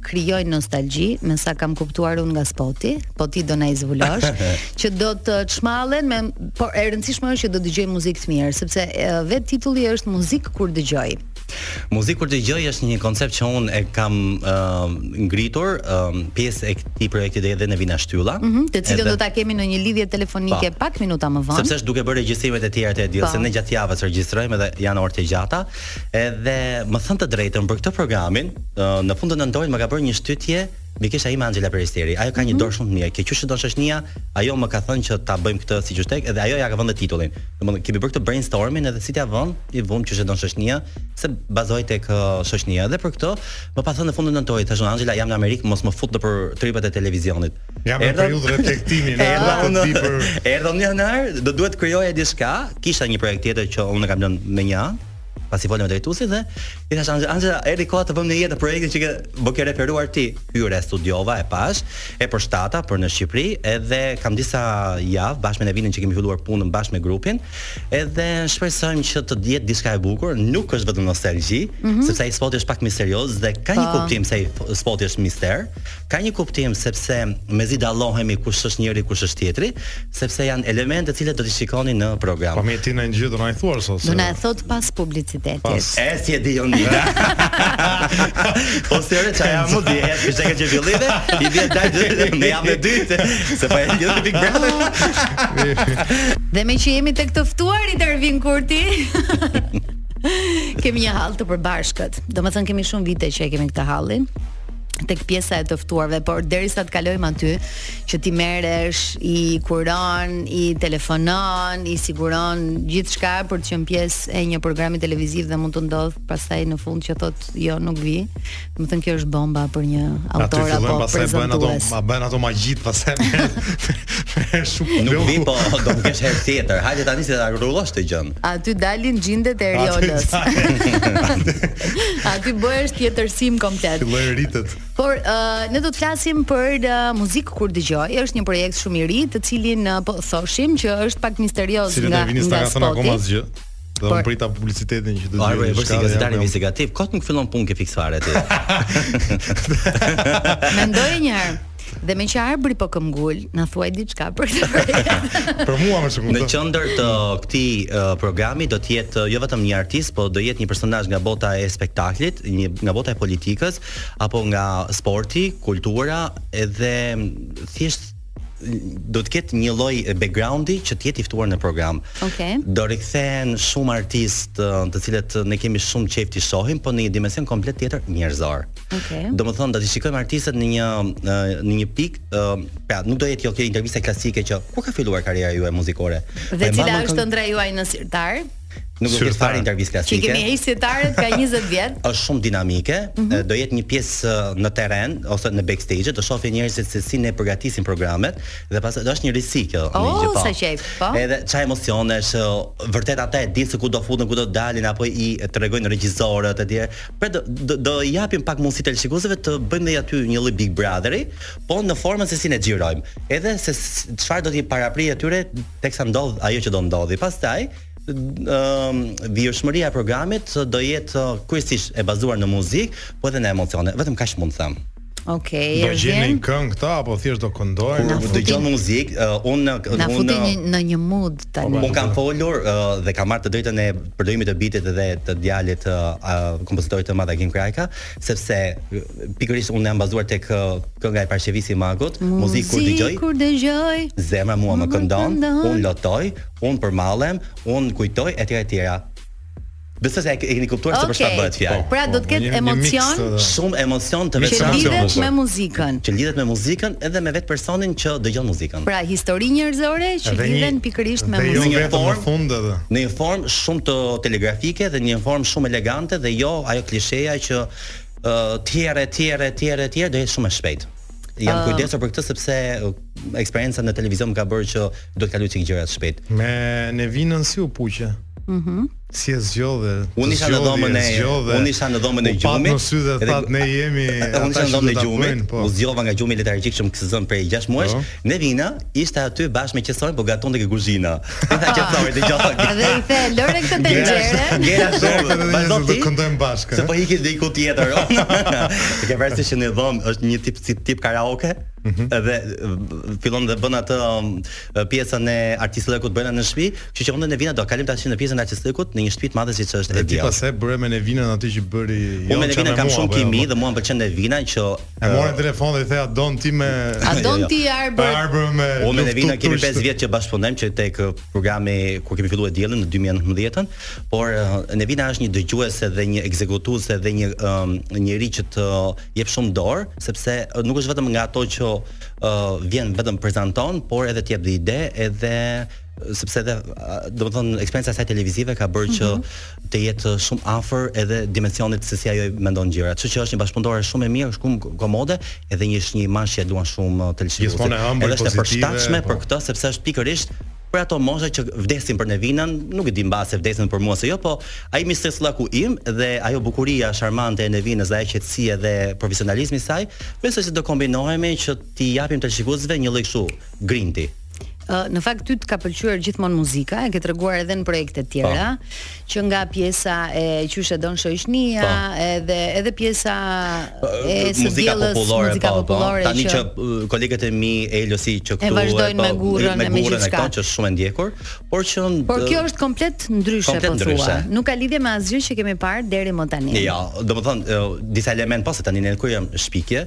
krijojnë nostalgji, me sa kam kuptuar unë nga spoti, po ti do na e zbulosh, që do të çmallen me por e rëndësishme është që do dëgjojnë muzikë të mirë, sepse vetë titulli është muzikë kur dëgjoj. Muzikë kur dëgjoj është një koncept që unë e kam uh, ngritur, um, pjesë e këtij projekti është edhe Nevina Shtylla. Mm -hmm, të cilën do ta kemi në një lidhje telefonike pa, po. pak minuta më vonë. Sepse është duke bërë regjistrimet e tjera të E diell, po. se ne gjatë javës regjistrojmë edhe janë orë të gjata. Edhe me thënë të drejtën për këtë programin, uh, në fund të nëntorit më ka bërë një shtytje Mikesha ime Anxhela Peristeri, ajo ka një dorë shumë të mirë. Kjo qysh e don shoqënia, ajo më ka thënë që ta bëjmë këtë siç është tek dhe ajo ja ka vënë dhe titullin. Domethënë kemi bërë këtë brainstorming edhe si t'ia vëmë, i vëmë qysh e don shoqënia, se bazohet tek ë, shoqënia. Dhe për këtë, më pat thënë në fund të nëntorit, thashë unë Anxhela jam në Amerikë, mos më fut nëpër tripat e televizionit. Jam në Erdha- periudhën e reflektimit, nuk Erdha po unë, di për- erdha unë në janar, do duhet të krijoja diçka, kisha një projekt tjetër që unë e kam lënë me një anë, pasi fola me drejtuesit dhe i thash Anxhela, Anxhela erdhi koha të vëmë në jetë projektin që ke më ke referuar ti. Hyra e studiova e pash, e përshtata për në Shqipëri, edhe kam disa javë bashkë me Nevinin që kemi filluar punën bashkë me grupin, edhe shpresojmë që të jetë diçka e bukur, nuk është vetëm nostalgji, mm -hmm. sepse ai spoti është pak misterioz dhe ka një kuptim se spoti është mister, ka një kuptim sepse mezi dallohemi kush është njëri kush është tjetri, sepse janë elementë të cilët do t'i shikoni në program. Po mirë ti në një gjë do na e thuash sot. Do na e thotë pas publicitetit. Pas. E si e di unë. Po se rreth çaja më di, e kishte që vjellëve, i vjen dal në javë të dytë, se po e di të Big Brother. Dhe me që jemi tek të ftuar i Dervin Kurti. kemi një hall të përbashkët. Domethënë kemi shumë vite që e kemi këtë hallin. tek pjesa e të ftuarve, por derisa të kalojmë aty, që ti merresh, i kuron, i telefonon, i siguron gjithçka për të qenë pjesë e një programi televiziv dhe mund të ndodh pastaj në fund që thotë jo nuk vi. Domethënë kjo është bomba për një autor apo pastaj bën ato, ma bën ato magjitë pastaj. Nuk vi po, do të kesh herë tjetër. Hajde tani se ta rregullosh këtë gjënë. Aty dalin xhindet e Eriolës. Aty bëhesh tjetërsim komplet. Filloi ritet. Por uh, ne do të flasim për uh, muzikë kur dëgjoj. Është një projekt shumë i ri, të cilin uh, po thoshim që është pak misterioz nga nga spoti. Akoma asgjë. Do të prita publicitetin që do të jetë. Po si gazetar investigativ, kot nuk fillove punë ke Fiks Fare ti. Mendoj një herë. Dhe meqë Arbri po këmbëngul, na thuaj diçka për këtë projekt. për mua më shumë. Në qendër të këtij uh, programi do të jetë jo vetëm një artist, por do jetë një personazh nga bota e spektaklit, një nga bota e politikës apo nga sporti, kultura edhe thjesht do të ketë një lloj backgroundi që të jetë i ftuar në program. Okej. Okay. Do rikthehen shumë artistë të cilët ne kemi shumë qejf t'i shohim, por në një dimension komplet tjetër njerëzor. Okay. Domethënë, do t'i shikojmë artistët në një, në një pikë, pra, nuk do jetë jo kjo intervista klasike që, ku ka filluar karriera juaj muzikore? Po Dhe cila është ëndrra juaj në sirtar? Nuk do jetë fare intervistë klasike. I kemi heqë sirtarët ka 20 vjet. Është shumë dinamike, mm -hmm. do jetë një pjesë në terren ose në backstage, do shohin njerëzit se si ne përgatisim programet dhe pas do është një risi kjo oh, një gjë po. Sa qejf, po. Edhe ça emocionesh, vërtet ata e dinë se ku do futen, ku do dalin apo i tregojnë regjisorët etj. Pra do, do, do japim pak mundësi teleshikuesve të bëjmë dhe aty një lloj Big Brotheri, po në formën se si ne xhirojmë. Edhe se çfarë do të paraprijë atyre teksa ndodh ajo që do ndodhi. Pastaj ëm vijueshmëria e programit do jetë kryesisht e bazuar në muzikë, po edhe në emocione. Vetëm kaq mund të them. Okej. Okay, do gjeni një këngë këta apo thjesht do këndojnë? Kur futin... dëgjon muzikë, uh, unë na unë na futin një, në një mood tani. Po, po, unë kam folur uh, dhe kam marrë të drejtën e përdorimit të bitit dhe te djali i uh, kompozitorit të madh Agim Krajka, sepse pikërisht unë jam bazuar tek uh, kënga e Parashqevi Simakut, muzikë kur dëgjoj. Muzikë kur dëgjoj. Zemra mua më këndon, unë lotoj, unë përmallem, unë kujtoj etj etj. Besoj se e keni kuptuar se për çfarë bëhet fjalë. Pra do të ketë emocion, shumë emocion të veçantë që lidhet me muzikën. Që lidhet me muzikën edhe me vetë personin që dëgjon muzikën. Pra histori njerëzore që lidhen pikërisht me muzikën. Në një formë fun edhe. Në një formë shumë telegrafike dhe në një formë shumë elegante dhe jo ajo klisheja që tjerr e tjerr e tjerr e tjerr do jetë shumë e shpejtë. Jam uh, kujdesur për këtë sepse eksperienca në televizion më ka bërë që duhet t'i kaloj çik gjërat shpejt. Me Nevinën si u puqe. Mhm. Mm si e zgjodhe. Unë isha në dhomën e Unë isha në dhomën e gjumit. Unë isha në dhomën e jemi Unë isha në dhomën e gjumit. Po. U zgjova nga gjumi letargjik që më kish zënë prej 6 muajsh. Po. Nevina ishte aty bashkë me qesarin, po gatonte ke kuzhina. Këta që thoi dhe gjohë Dhe i the, lëre këtë tenxhere Gera shumë, vazhdo ti Këndojmë bashkë Se po iki diku tjetër E ke vënë re se që në dhomë është një tip, si tip karaoke Mm -hmm. dhe fillon dhe bën atë um, pjesën e artistllëkut brenda në shtëpi, kështu që unë e Nevina do kalim tash në pjesën e artistllëkut në një shtëpi të madhe siç është E Diell. Dhe ti pastaj bëre me Nevinën atë që bëri jo. Unë me Nevinën kam shumë kimi dhe mua më pëlqen Nevina që E more në telefon dhe i the a don ti me A don jo, jo. ti Arbër? Arbër me. Unë e Nevina kemi 5 vjet që bashkëpunojmë që tek uh, programi kur kemi filluar Diellin në 2019-ën, por uh, Nevina është një dëgjuese dhe një ekzekutuese dhe një um, njeri që të jep shumë dorë, sepse uh, nuk është vetëm nga ato që uh, vjen vetëm prezanton, por edhe të jep dhe ide, edhe sepse edhe domethënë eksperienca e saj televizive ka bërë që mhm. të jetë shumë afër edhe dimensionit se si ajo mendon gjërat. Kështu që është një bashkëpunëtore shumë e mirë, shumë komode, edhe një është një imazh që e duan shumë teleshikuesit. Edhe është e përshtatshme po. për këtë sepse është pikërisht për ato mosha që vdesin për Nevinën, nuk e di mbase vdesin për mua se jo, po ai misterllëku im dhe ajo bukuria sharmante e Nevinës dhe ajo qetësia dhe profesionalizmi i saj, besoj se do kombinohemi që t'i japim teleshikuesve një lloj kështu grinti. Uh, në fakt ty të ka pëlqyer gjithmonë muzika, e ke treguar edhe në projekte të tjera, pa. Po. që nga pjesa e qysh e don shoqënia, po. edhe edhe pjesa po, e muzikës popullore, muzika pa, popullore tani që, që kolegët e mi Elosi që këtu e vazhdojnë me Gurrën e me gjithçka, që është shumë e ndjekur, por që Por kjo është komplet ndryshe komplet po ndryshe. Nuk ka lidhje me asgjë që kemi parë deri më tani. Jo, ja, domethënë disa elementë pastaj nuk janë shpikje,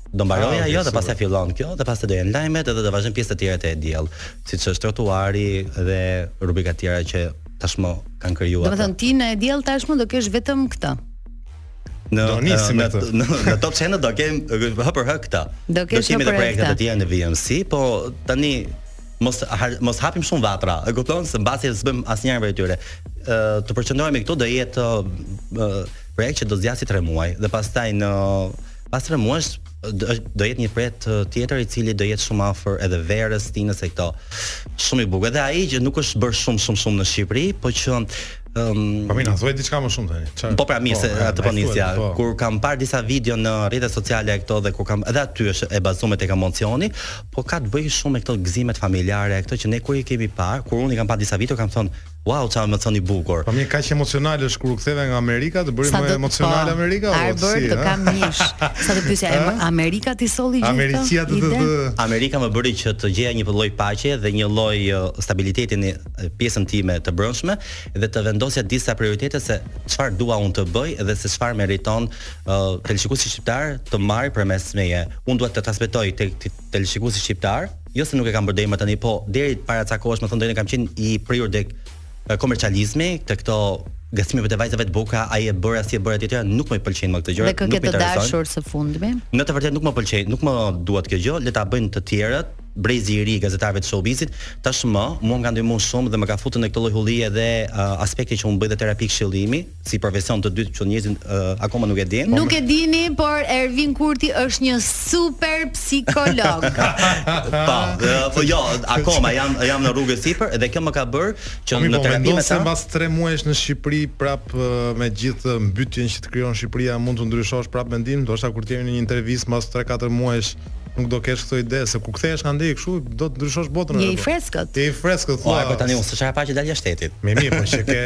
Do mbarojë ah, ajo dhe pastaj fillon kjo dhe pastaj do jenë lajmet edhe do vazhdojnë pjesët e tjera të E Diell, siç është trotuari dhe rubrika të tjera që tashmë kanë krijuar. Domethënë ti në E Diell tashmë do kesh vetëm këtë. Në do nisim atë. Në, në, në Top Channel do kem hë për hë këtë. Do kesh edhe projekte të tjera në VMC, po tani mos mos hapim shumë vatra. E kupton se pastaj s'bëjmë asnjërën prej tyre. Ë të përqendrohemi këtu do jetë projekt që do zgjasë 3 muaj dhe pastaj në Pas tre muajsh do jetë një projekt tjetër i cili do jetë shumë afër edhe verës, stinës e këto. Shumë i bukur. Edhe ai që nuk është bërë shumë shumë shumë në Shqipëri, po që Um, po mirë, thuaj diçka më shumë tani. Qa... Po pra mirë po, se po, atë po nisja. Po. Kur kam parë disa video në rrjetet sociale këto dhe kur kam edhe aty është e bazuar tek emocioni, po ka të bëjë shumë me këto gëzimet familjare, këto që ne kur i kemi parë, kur unë i kam parë disa video kam thonë Wow sa emocion i bukur. Po mirë kaq emocional është kur u ktheve nga Amerika të bëri më emocional po, Amerika apo si? Arbër të kam mish. Sa të pyesja Amerika t'i solli gjithë. Amerika të të të. Amerika më bëri që të gjeja një lloj paqe dhe një lloj stabiliteti në pjesën time të brendshme dhe të vendosja disa prioritete se çfarë dua unë të bëj dhe se çfarë meriton teleshikuesi shqiptar të marrë përmes meje. Unë dua të transmetoj te teleshikuesi shqiptar Jo se nuk e kam bërë deri më tani, po deri para ca kohësh, me thënë të drejtën, kam qenë i prirur tek komercializmi, tek këto gatimet e vajzave të bukura, ai e bëra, si e bëra etj, nuk më pëlqejnë më këto gjëra, nuk më interesojnë. Dhe kë ke të dashur së fundmi? Në të vërtetë nuk më pëlqejnë, nuk më duhet kjo gjë, le ta bëjnë të tjerët, brezi i ri i gazetarëve të showbizit, tashmë mua më ka ndihmuar shumë dhe më ka futur në këtë lloj hullie dhe uh, aspekti që unë bëj dhe terapi këshillimi, si profesion të dytë, kështu njerëzit uh, akoma nuk e dinë. Nuk e dini, por Ervin Kurti është një super psikolog. po, po jo, akoma jam jam në rrugë sipër dhe kjo më ka bërë që po, mendon se mbas 3 muajsh në Shqipëri prap me gjithë mbytjen që të krijon Shqipëria mund të ndryshosh prap mendim, ndoshta kur të jemi në një intervistë mbas 3-4 muajsh Nuk do kesh këto ide se kur kthehesh nga ndej kështu do të ndryshosh botën. Je i freskët. Je i freskët. Po apo tani unë s'ka pak që dal jashtë shtetit. Me mirë, po që ke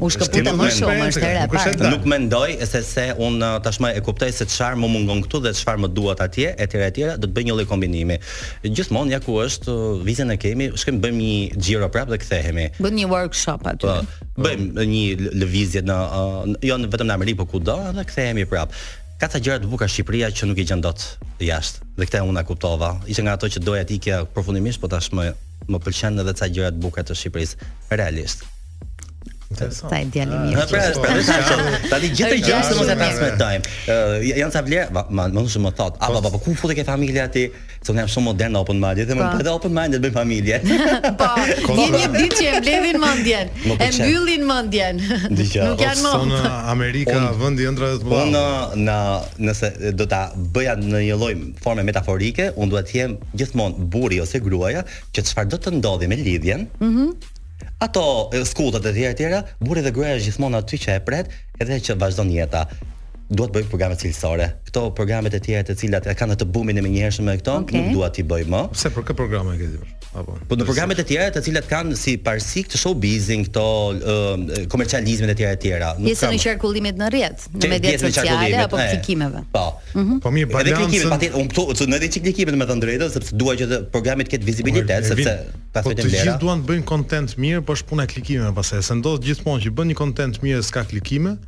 U shkëputa më shumë, s'është hera e parë. Nuk mendoj se se un uh, tashmë e kuptoj se çfarë më mungon këtu dhe çfarë më duhet atje, etj etj, do të bëj një lloj kombinimi. Gjithmonë ja ku është uh, vizën e kemi, shkojmë bëjmë një xhiro prap dhe kthehemi. Bën një workshop aty. Po, bëjmë një lëvizje në uh, jo vetëm në Amerikë, por kudo dhe kthehemi prap. Ka ca gjëra të bukura Shqipëria që nuk i gjen dot jashtë. Dhe këtë unë e kuptova. Ishte nga ato që doja të ikja përfundimisht, po tashmë më pëlqen edhe ca gjëra të bukura të Shqipërisë. Realisht. Sa e djali ah, mirë. Pra, pra, pra, tani gjithë gjë që mos e transmetojmë. Janë ca vlera, më shumë më thot. A baba, po ku futesh ke familja ti? Sepse jam shumë modern open minded, më pëlqen open minded me familje. Po, një një ditë që e mbledhin mendjen, e mbyllin mendjen. Nuk janë më. Amerika vendi i ëndrrave të mëdha. Unë në nëse do ta bëja në një lloj forme metaforike, unë duhet të jem gjithmonë burri ose gruaja që çfarëdo të ndodhi me lidhjen. Mhm. Mm ato skutat e tjera e tjera, burri dhe gruaja është gjithmonë aty që e pret, edhe që vazhdon jeta. dua të bëj programe cilësore. Këto programet e tjera të cilat e kanë atë bumin e menjëhershëm me këto, okay. nuk dua t'i bëj më. Pse për kë programe ke ti? Apo. Po programet e tjera të cilat kanë si parësi këtë showbizin, këto uh, komercializmin e tjera e tjera. Pjesën e qarkullimit në rrjet, në mediat sociale apo klikimeve. Po. Mm -hmm. Po mirë, balancën. Edhe klikimet, patjetër, unë këtu, unë edhe çik klikimet me të drejtën, sepse dua që programit të ketë vizibilitet, sepse ta thotë vlera. Po gjithë duan të bëjnë content mirë, po s'është puna e klikimeve pastaj. Se ndodh gjithmonë që bën një content mirë e s'ka klikime,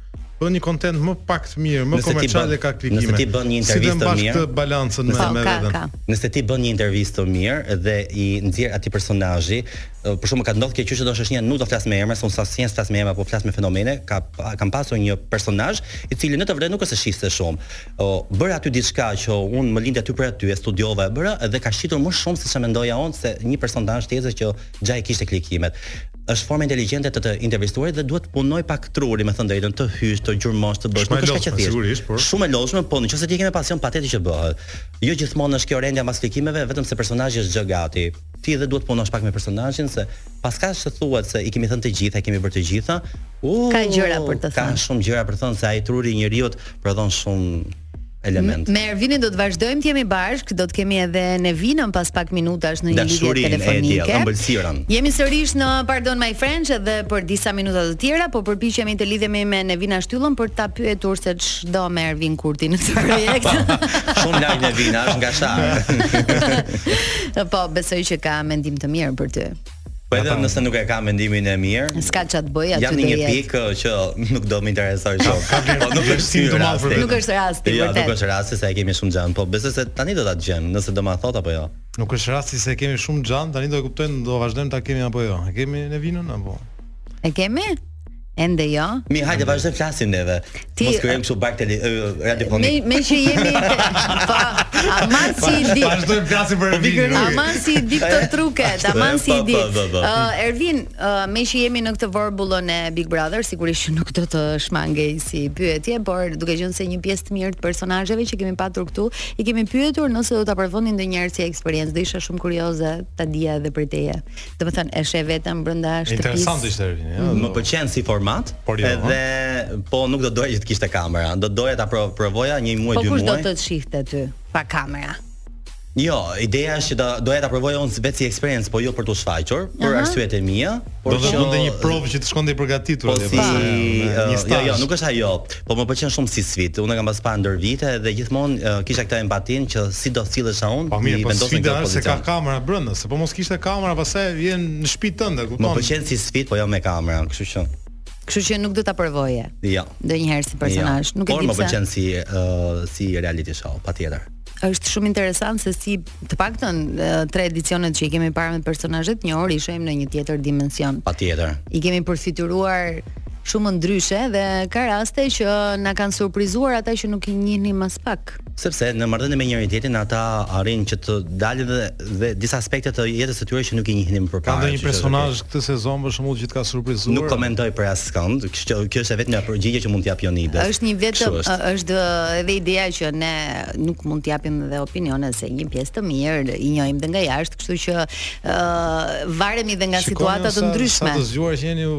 bën një kontent më pak të mirë, më komercial e ka klikime. Nëse ti bën një intervistë të mirë, si e gjen balancën me me veten. Nëse ti bën një intervistë të mirë dhe i nxjerr atij personazhi, për shembull ka ndodhur që do të thosha nuk do flas me emra, s'dua të flas me emra, po flas me fenomene, ka kam pasur një personazh i cili në të vërtetë nuk është se shiste shumë. Po bëra aty diçka që un më lindi aty për aty, e studiova e bëra dhe ka shitur më shumë se ç'a mendoja un se një personazh tjetër që gjoja i kishte klikimet. Është formë inteligjente të të intervistuarit dhe duhet të punojë pak truri, me thënë drejtën, të hysh, të gjurmosh, të bësh, nuk është kaq e thjeshtë. Sigurisht, por shumë e lodhshme, po nëse ti e ke me pasion, patjetër që bëhet. Jo gjithmonë është kjo rendja mbas klikimeve, vetëm se personazhi është gjoja gati. Ti dhe duhet të punosh pak me personazhin se pavarësisht se thuhet se i kemi thënë të gjitha, i kemi bërë të gjitha. Ka gjëra për të thënë. Ka shumë gjëra për të thënë se ai truri i njeriut prodhon shumë element. Me Ervinin do të vazhdojmë të jemi bashkë, do të kemi edhe Nevinën pas pak minutash në një lidhje telefonike. Dashurin, Jemi sërish në Pardon My French edhe për disa minuta të tjera, po përpiqemi të lidhemi me Nevina Shtyllën për ta pyetur se ç'do me Ervin Kurti në këtë projekt. Shumë lart Nevina, është nga sa. po, besoj që ka mendim të mirë për ty. Po edhe nëse nuk e ka mendimin e mirë, s'ka ç'a të bëj ty. Jam në një pikë që nuk do më interesoj shumë. Po nuk është si të madh për Nuk është rasti, jo, vërtet. Jo, nuk është rasti se e kemi shumë xhan, po besoj se tani do ta dimë, nëse do ma thot apo jo. Nuk është rasti se e kemi shumë xhan, tani do e kuptojmë, do vazhdojmë ta kemi apo jo. E kemi Nevinën apo? E kemi? Ende jo. Mirë hajde vazhdojmë flasim neve. Ti, Mos krijojmë kështu boshllëk radiofonik. Me me që jemi po aman si i di. Vazhdojmë flasim për po, Ervin. Aman si i di këto truke, aman si i di. Ervin, me që jemi në këtë vorbullën e Big Brother, sigurisht që nuk do të shmangej si pyetje, por duke qenë se një pjesë të mirë të personazheve që kemi patur këtu, i kemi pyetur nëse do ta provonin ndonjëherë si eksperiencë, do isha shumë kurioze ta dija edhe prej teje. domethënë e sheh vetëm brenda shtëpisë. Interesant ishte Ervin, ja. Mhm. Më pëlqen si format, por jo, edhe po nuk do doja që të kishte kamera. Do doja ta provoja një muaj, po dy muaj. Po kush do të të shihte ty pa kamera? Jo, ideja është që do doja ta provoja unë vetë si experience, po jo për tu shfaqur, për uh -huh. arsyet e mia, por do të bënte një provë që të shkonte i përgatitur po si, një stazh. Jo, jo, nuk është ajo. Po më pëlqen shumë si sfidë. Unë e kam pas pa ndër vite dhe gjithmonë ë kisha këtë empatinë që si do sillesha unë, Po mirë, po sfida është se ka kamera brenda, se po mos të kishte kamera pastaj je në shtëpinë tënde, kupton? Më pëlqen si sfidë, po jo me kamera, kështu që. Kështu që nuk do ta provoje. Jo. Ndonjëherë si personazh, nuk e di pse. Por më pëlqen si ë si reality show, patjetër. është shumë interesant se si të paktën tre edicionet që i kemi parë me personazhet e njohur i shohim në një tjetër dimension. Patjetër. I kemi përfytyruar shumë ndryshe dhe ka raste që na kanë surprizuar ata që nuk i njihnim aspak. Sepse në marrëdhënie me njëri tjetrin ata arrijnë që të dalin dhe dhe disa aspekte të jetës së tyre që nuk i njihnim më përpara. Ka ndonjë personazh këtë sezon për shembull që të ka surprizuar? Nuk komentoj për askënd, kjo kjo është e vetmja përgjigje që mund të jap Jonida. Është një vetëm është edhe ideja që ne nuk mund të japim edhe opinione se një pjesë të mirë i njohim dhe nga jashtë, kështu që ë varemi dhe nga situata të ndryshme. Shikoni sa të zgjuar që jeni ju.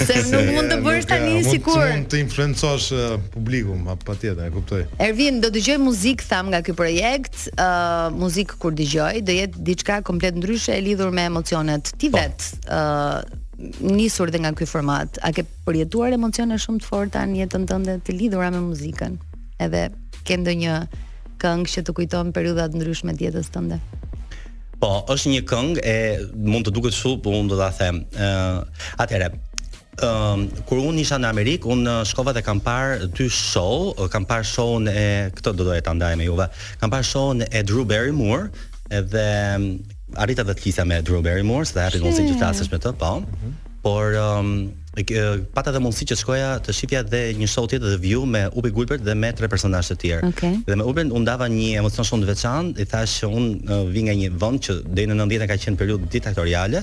Se nuk mund të bësh tani eh, sikur. Mund të influencosh eh, publikun, po patjetër, e kuptoj. Ervin, kur dëgjoj muzikë thamë nga ky projekt, ë uh, eh, muzikë kur dëgjoj, do jetë diçka komplet ndryshe e lidhur me emocionet. Ti po. vet, ë uh, nisur dhe nga ky format, a ke përjetuar emocione shumë të forta në jetën tënde të lidhura me muzikën? Edhe ke ndonjë këngë që të kujton periudha të ndryshme të jetës tënde? Po, është një këngë e mund të duket shumë, po unë do ta them. ë uh, Atëherë, ë uh, kur unë isha në Amerikë, unë shkova dhe kam parë dy show, kam parë show-n e këtë do doja ta ndaj me juve. Kam parë show-n e Drew Barrymore dhe arrita të flisja me Drew Barrymore, se hapi mundësi të flasësh me të, po. Mm -hmm. Por um, pata dhe mundësi që shkoja të shifja dhe një show tjetër The View me Whoopi Goldberg dhe me tre personazhe të tjerë. Okay. Dhe me Whoopin unë ndava një emocion shumë të veçantë, i thashë që un vi nga një vend që deri në 90 ka qenë periudhë diktatoriale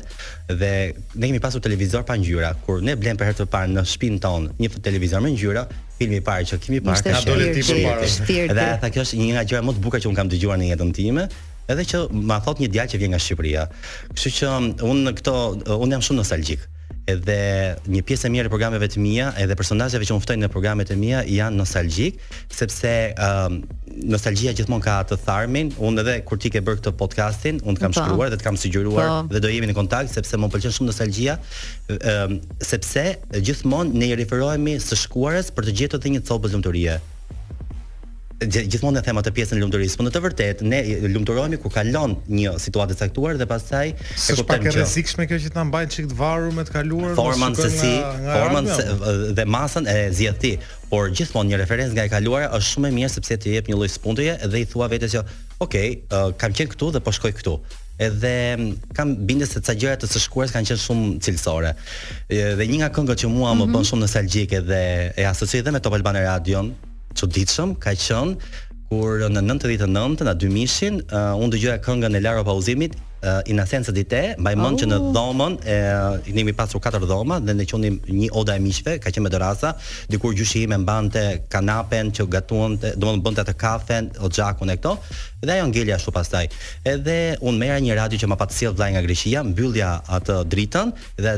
dhe ne kemi pasur televizor pa ngjyra. Kur ne blemë për herë të parë në shpinë tonë një televizor me ngjyra, filmi i parë që kemi parë ke dalë ti përpara. Dhe tha kjo është një nga gjërat më të bukura që un kam dëgjuar në jetën time edhe që ma thot një djalë që vjen nga Shqipëria. Kështu që unë në këto unë jam shumë nostalgjik. edhe një pjesë e mirë e programeve të mia, edhe personazheve që unë ftoj në programet e mia janë nostalgjik, sepse um, nostalgjia gjithmonë ka atë tharmin. Unë edhe kur ti ke bërë këtë podcastin, unë të kam po. shkruar dhe të kam sugjeruar po. dhe do jemi në kontakt sepse më pëlqen shumë nostalgjia, um, sepse gjithmonë ne i referohemi së shkuarës për të gjetur edhe një copë lumturie. gjithmonë e them atë pjesën e lumturisë, por në të vërtetë ne lumturohemi kur kalon një situatë e caktuar dhe pastaj e kuptojmë që është pak e rrezikshme kjo që na mban një çik të varur me të kaluarën, formën se si, formën se dhe masën e zgjedh ti, por gjithmonë një referencë nga e kaluara është shumë e mirë sepse të jep një lloj sëmundjeje dhe i thua vetes që ok, uh, kam qenë këtu dhe po shkoj këtu edhe kam bindje se ca gjëra të së shkuarës kanë qenë shumë cilësore. Dhe një nga këngët që mua mm -hmm. më mhm. bën shumë nostalgjike dhe e asocioj edhe me Top Albania Radio, çuditshëm ka qenë kur në 99-ën a 2000-shin uh, unë dëgjoja këngën e Laura Pausinit uh, In assenza di te, mbaj mend oh. që në oh. dhomën e uh, kemi pasur katër dhoma dhe ne i thonim një oda e miqve, ka qenë me dërrasa, dikur gjyshi im e mbante kanapen që gatuante, domethënë bënte atë kafen, oxhakun e këto, dhe ajo ngeli ashtu pastaj. Edhe unë merra një radio që ma pat sjell vllai nga Greqia, mbyllja atë dritën dhe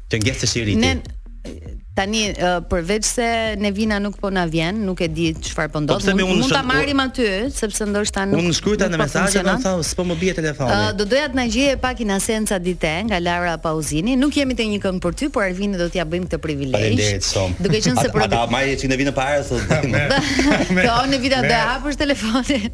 Të ngjethësh i rriti. Ne tani uh, përveç se Nevina nuk po na vjen, nuk e di çfarë po, po ndodh. Mund, mund ta marrim aty, sepse ndoshta nuk. Unë i shkruajta nja dy mesazhe dhe tha s'po më bie telefoni. Uh, do doja të na gjeje pak In assenza di te nga Laura Pausini. Nuk jemi te një këngë për ty, por Ervinit do t'ja bëjmë këtë privilegj. Faleminderit shumë. Duke qenë se për Ata marrim Nevinën para sot. Po, Nevina do e hapësh telefonin.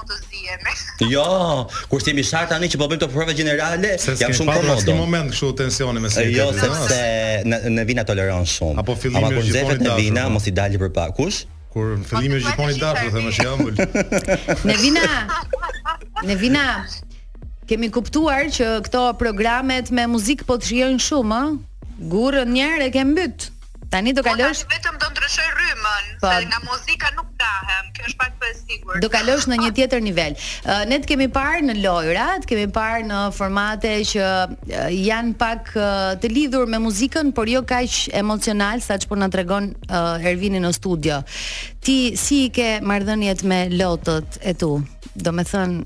po të zihemi. Jo, kur s'jemi sharë tani që po bëjmë këto prova gjenerale, jam shumë komod. Në këtë moment kështu tensioni me sinjë. Jo, sepse Nevina toleron shumë. Apo fillimi është gjithmonë i dashur. Nevina mos i dalë për pa. Kush? Kur në fillimi është gjithmonë i dashur, them është i ëmbël. Nevina. Nevina. Kemi kuptuar që këto programet me muzikë po të shijojnë shumë, ëh? Gurën njëherë e ke mbyt. Tani do po, kalosh vetëm do ndryshoj rrymën, po. se nga muzika nuk ndahem, kjo është pak e sigurt. Do kalosh në një tjetër nivel. Ne të kemi parë në lojra, të kemi parë në formate që janë pak të lidhur me muzikën, por jo kaq emocionale saç po na tregon Ervini në studio. Ti si i ke marrëdhëniet me lotët e tu? Domethënë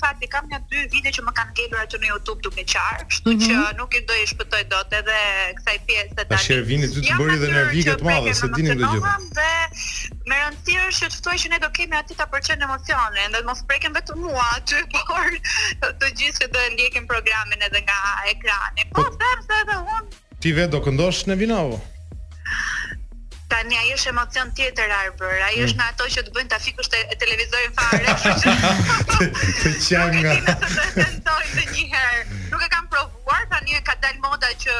fakt i kam nja dy video që më kanë ngelur aty në youtube duke qarë, kështu që nuk do i shpëtoj dot edhe kësaj pjese tani. Tash Ervini ty të bëri dhe nervike të madhe, se dinim të gjitha. Dhe me rëndësi është që të thuash që ne do kemi aty ta përçojmë emocionin, dhe mos prekem vetëm unë aty, por të gjithë që do e ndjekin programin edhe nga ekrani. Po, po them se edhe unë Ti vetë do këndosh Nevina o? Tani ai është emocion tjetër Arbër. Ai është mm. nga ato që të bëjnë ta fikësh televizorin fare, kështu që. Të qajmë nga. Nuk e di nëse do të tentoj ndonjëherë. Nuk e kam provuar, tani ka dalë moda që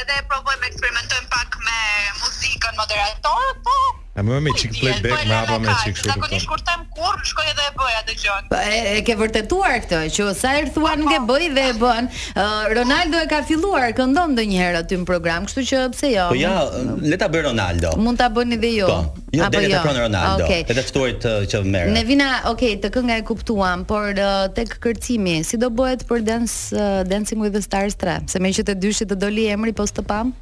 edhe provojnë eksperimentojnë pak me muzikën moderatorët, po A me çik play back apo me çik shkurt. Zakonisht kur them kurrë, shkoj edhe e bëj atë gjë. Po e, e ke vërtetuar këtë që sa herë thua nuk e bëj dhe e bën. Uh, Ronaldo e ka filluar këndon ndonjëherë aty në program, kështu që pse jo? Po ja, le ta bëjë Ronaldo. Mund ta bëni dhe ju. Po. Jo, apo jo. Apo Ronaldo. Okay. Edhe ftuaj të që merr. Nevina, okay, te kënga e kuptuam, por uh, tek kërcimi, si do bëhet për Dance uh, Dancing with the Stars 3? Se meqë te dyshi të doli emri po s'të pamë.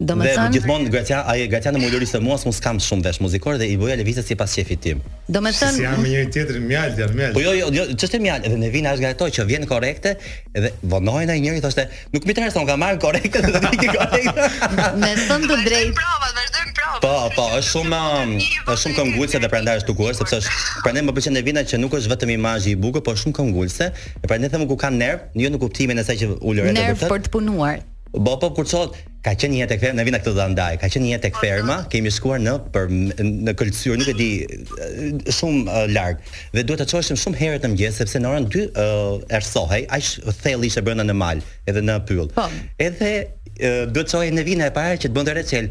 Domethënë, dhe gjithmonë Graciano, ai Graciano më ulëriste mua se s'kam shumë vesh muzikor dhe i bëja lëvizjet sipas qejfit tim. Domethënë, si jam me njëri tjetrin mjalt, jam mjalt. Po jo, jo, jo ç'është mjalt, edhe Nevina është nga ato që vjen korrekte dhe vonohen ai njëri thoshte, nuk më intereson, ka marrë korrekte dhe do të korrekte. Me thënë të drejtë. Prova, vazhdojmë prova. Po, po, është shumë um, është shumë këngulëse dhe prandaj është dukur, sepse është prandaj më pëlqen Nevina që nuk është vetëm imazhi i bukur, por shumë këngulëse. E prandaj them ku kanë nerv, jo në kuptimin e asaj që ulëret vërtet. Nerv për të punuar. Boko Kurçollë ka qenë një herë tek ferma, ne vina këtu dha ndaj. Ka qenë një herë tek ferma, kemi shkuar në për në Këlcyrë, nuk e di shumë larg. Dhe duhet të çoheshim shumë herët në mëngjes sepse në orën 2 uh, errësohej, aq thellë ishte brenda në mal, edhe në pyll. Po. Edhe duhet të çohej Nevina e para që të bënte reçel.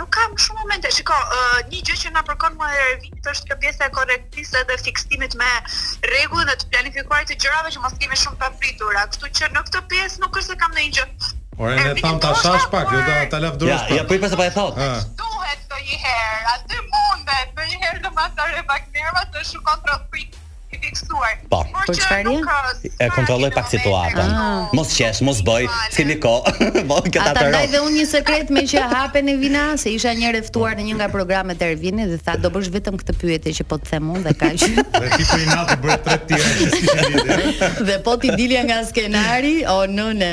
Nuk kam shumë momente. Shiko, uh, një gjë që na përkon me Ervinin është kjo pjesa e korrektesës dhe fiksimit me rregullin dhe të planifikuarit të gjërave që mos kemi shumë të papritura. Kështu që në këtë pjesë nuk është se kam ndonjë gjë. Ore ne thamë ta shash pak, jo ta ta lavdërosh pak. Ja, ja po e pashë po e thotë. Duhet të një herë, aty mundet, për ndonjëherë të ngre pak nervat, shumë control freak. i fiksuar. Po. Por çfarë je? E kontrolloj pak situatën. Ah. Mos qesh, mos bëj, s'kemi kohë. Po, kjo ta tërë. Ta ndaj dhe unë një sekret meqë e hape Nevina, se isha një herë ftuar në një nga programet e Ervinit dhe tha do bësh vetëm këtë pyetje që po të them unë dhe kaq. Dhe ti për inat bëre tre të tjera që s'kishin lidhje. Dhe po të dilje nga skenari, o nënë.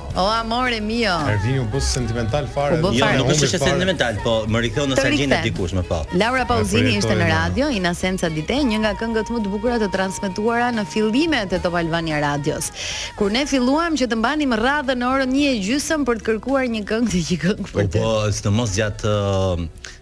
O amore mio. Ervini u bë sentimental fare. U bë fare. Jo, nuk është çështje sentimental, po më riktheu nostalgjinë e dikurshme pra. Laura Pausini ishte në radio, In assenza di te, një nga këngët më të bukura të transmetuara në fillimet e Top Albania Radios. Kur ne filluam që të mbanim radhën në orën 1 e gjysmë për të kërkuar një këngë të një këngë për të. Po, po, sidomos gjatë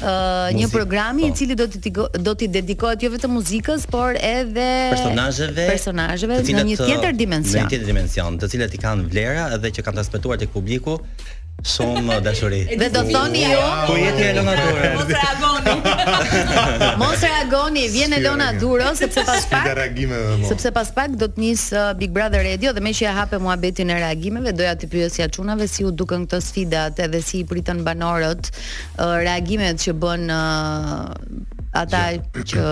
uh, një programi po. i cili do t'i do t'i dedikohet jo vetëm muzikës, por edhe personazheve, personazheve në një tjetër dimension. Në një tjetër dimension, të cilët i kanë vlera dhe që kanë transmetuar tek publiku shumë dashuri. Dhe do thoni ju, ku je ti Elona Duro? Mos reagoni. Mos reagoni, vjen Elona Duro sepse pas pak sepse pas pak do të nisë uh, Big Brother Radio dhe meqë e hape muhabetin e reagimeve, doja t'i pyesja çunat si u dukën këto sfidat edhe si i pritën banorët reagimet që bën ata që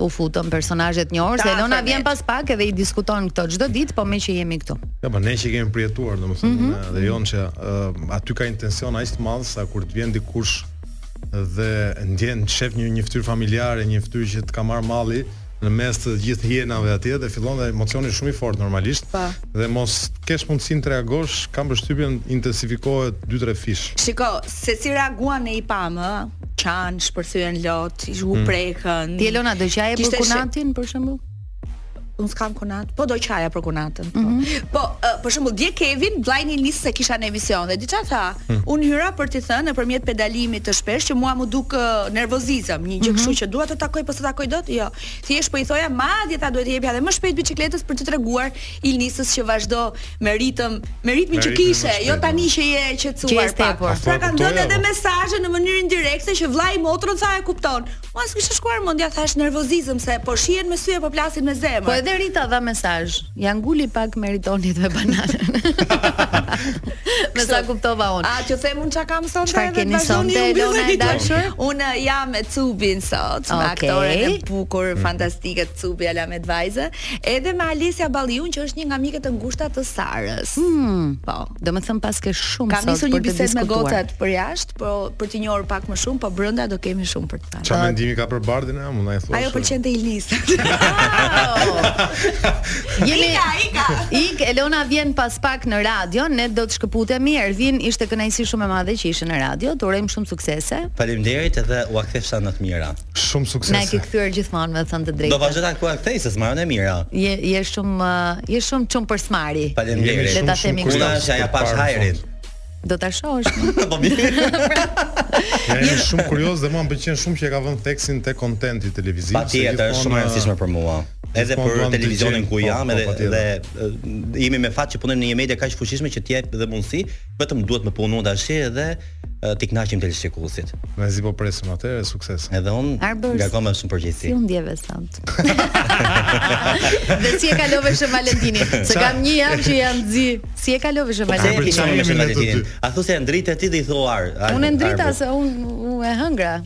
u futën personazhet e njohur se Elona vjen pas pak edhe i diskuton këto çdo ditë, po meqë jemi këtu. Jo, po ne që e kemi përjetuar, domethënë, mm -hmm. dhe jon që uh, aty ka tension aq të madh sa kur të vjen dikush dhe ndjen shef një një fytyrë familjare, një fytyrë që të ka marrë malli, në mes të gjithë hienave atje dhe fillon dhe emocioni shumë i fortë normalisht pa. Po. dhe mos kesh mundësinë të reagosh, kam përshtypjen intensifikohet 2-3 fish. Shiko, se si reaguan ne i pamë, qanë, shpërthyen në lot, u hmm. prekën. Ti Elona do qaje për kunatin për shembull? unë s'kam kunat, po do qaja për kunatën. Po, mm -hmm. po uh, për shembull dje Kevin, vllai i Ilnisës e kisha në emision dhe diçka tha, Hmm. Unë hyra për t'i thënë nëpërmjet pedalimit të shpeshtë që mua m'u duk uh, nervozizëm, një gjë mhm. kështu që dua të të takoj po s'të takoj dot. Jo. Thjesht po i thoja madje tha duhet t'i jepja edhe më shpejt biçikletës për t'i treguar Ilnisës që vazhdo me ritëm, me ritmin që kishe, jo tani po. që je qetësuar pak. Pra kanë dhënë edhe mesazhe në mënyrë indirekte që vllai motrën se e kupton. Mua s'më kishte shkuar mendja thashë nervozizëm se po shihen me sy e po plasin me zemër. Po edhe Rita dha mesazh. Ia nguli pak Meritonit me bananën. me sa kuptova unë. A t'ju them unë çka kam sonte? Çfarë keni sonte Elona e dashur? Unë jam me Cubin sot, okay. me aktoren e bukur, mm. fantastike Cubi ala me vajza, edhe me Alesia Balliun që është një nga miket e ngushta të Sarës. Mm. Po, Domethënë paske shumë Kam nisur një bisedë me gocat për jashtë, po për të njohur pak më shumë, po brenda do kemi shumë për të thënë. Ça mendimi ka për Bardhin, a mund ta na i thuash Ajo pëlqente Ilnisën. Jemi... Ika, ika! Ik, Elona vjen pas pak në radio, ne do të shkëputemi, Ervin ishte kënaqësi shumë e madhe që ishe në radio, të urojmë shumë suksese. Faleminderit edhe ua kthefsha në të mira. Shumë suksese. Na e ke kthyer gjithmonë me thënë të drejtën. Do vazhdoj ta kthej se s'mbaron e mira. Je je shumë je shumë çun për së mbari. Faleminderit. Le ta themi kështu. Unë ia pafsha hajrin. Do ta shohësh. Po mirë. Jam shumë kurioz dhe mua më pëlqen shumë që e ka vënë theksin te kontenti televiziv. Patjetër, është shumë e rëndësishme për mua edhe për televizionin ku po, jam po, edhe dhe jemi me fat që punojmë në një media kaq të fuqishme që të jep dhe mundësi Vetëm duhet me punu tash dhe t'i kënaqim teleshikuesit. Mezi po presim atëherë suksese. Edhe unë ngaqë kam më shumë përgjegjësi. Si u ndjeve sot? Dhe si e kalove Shën Valentinin? Se kam një javë që janë zi. Si e kalove Shën Valentinin? A thua se e ndrite ti dhe i thua ar? Unë e ndrita se unë e hëngra.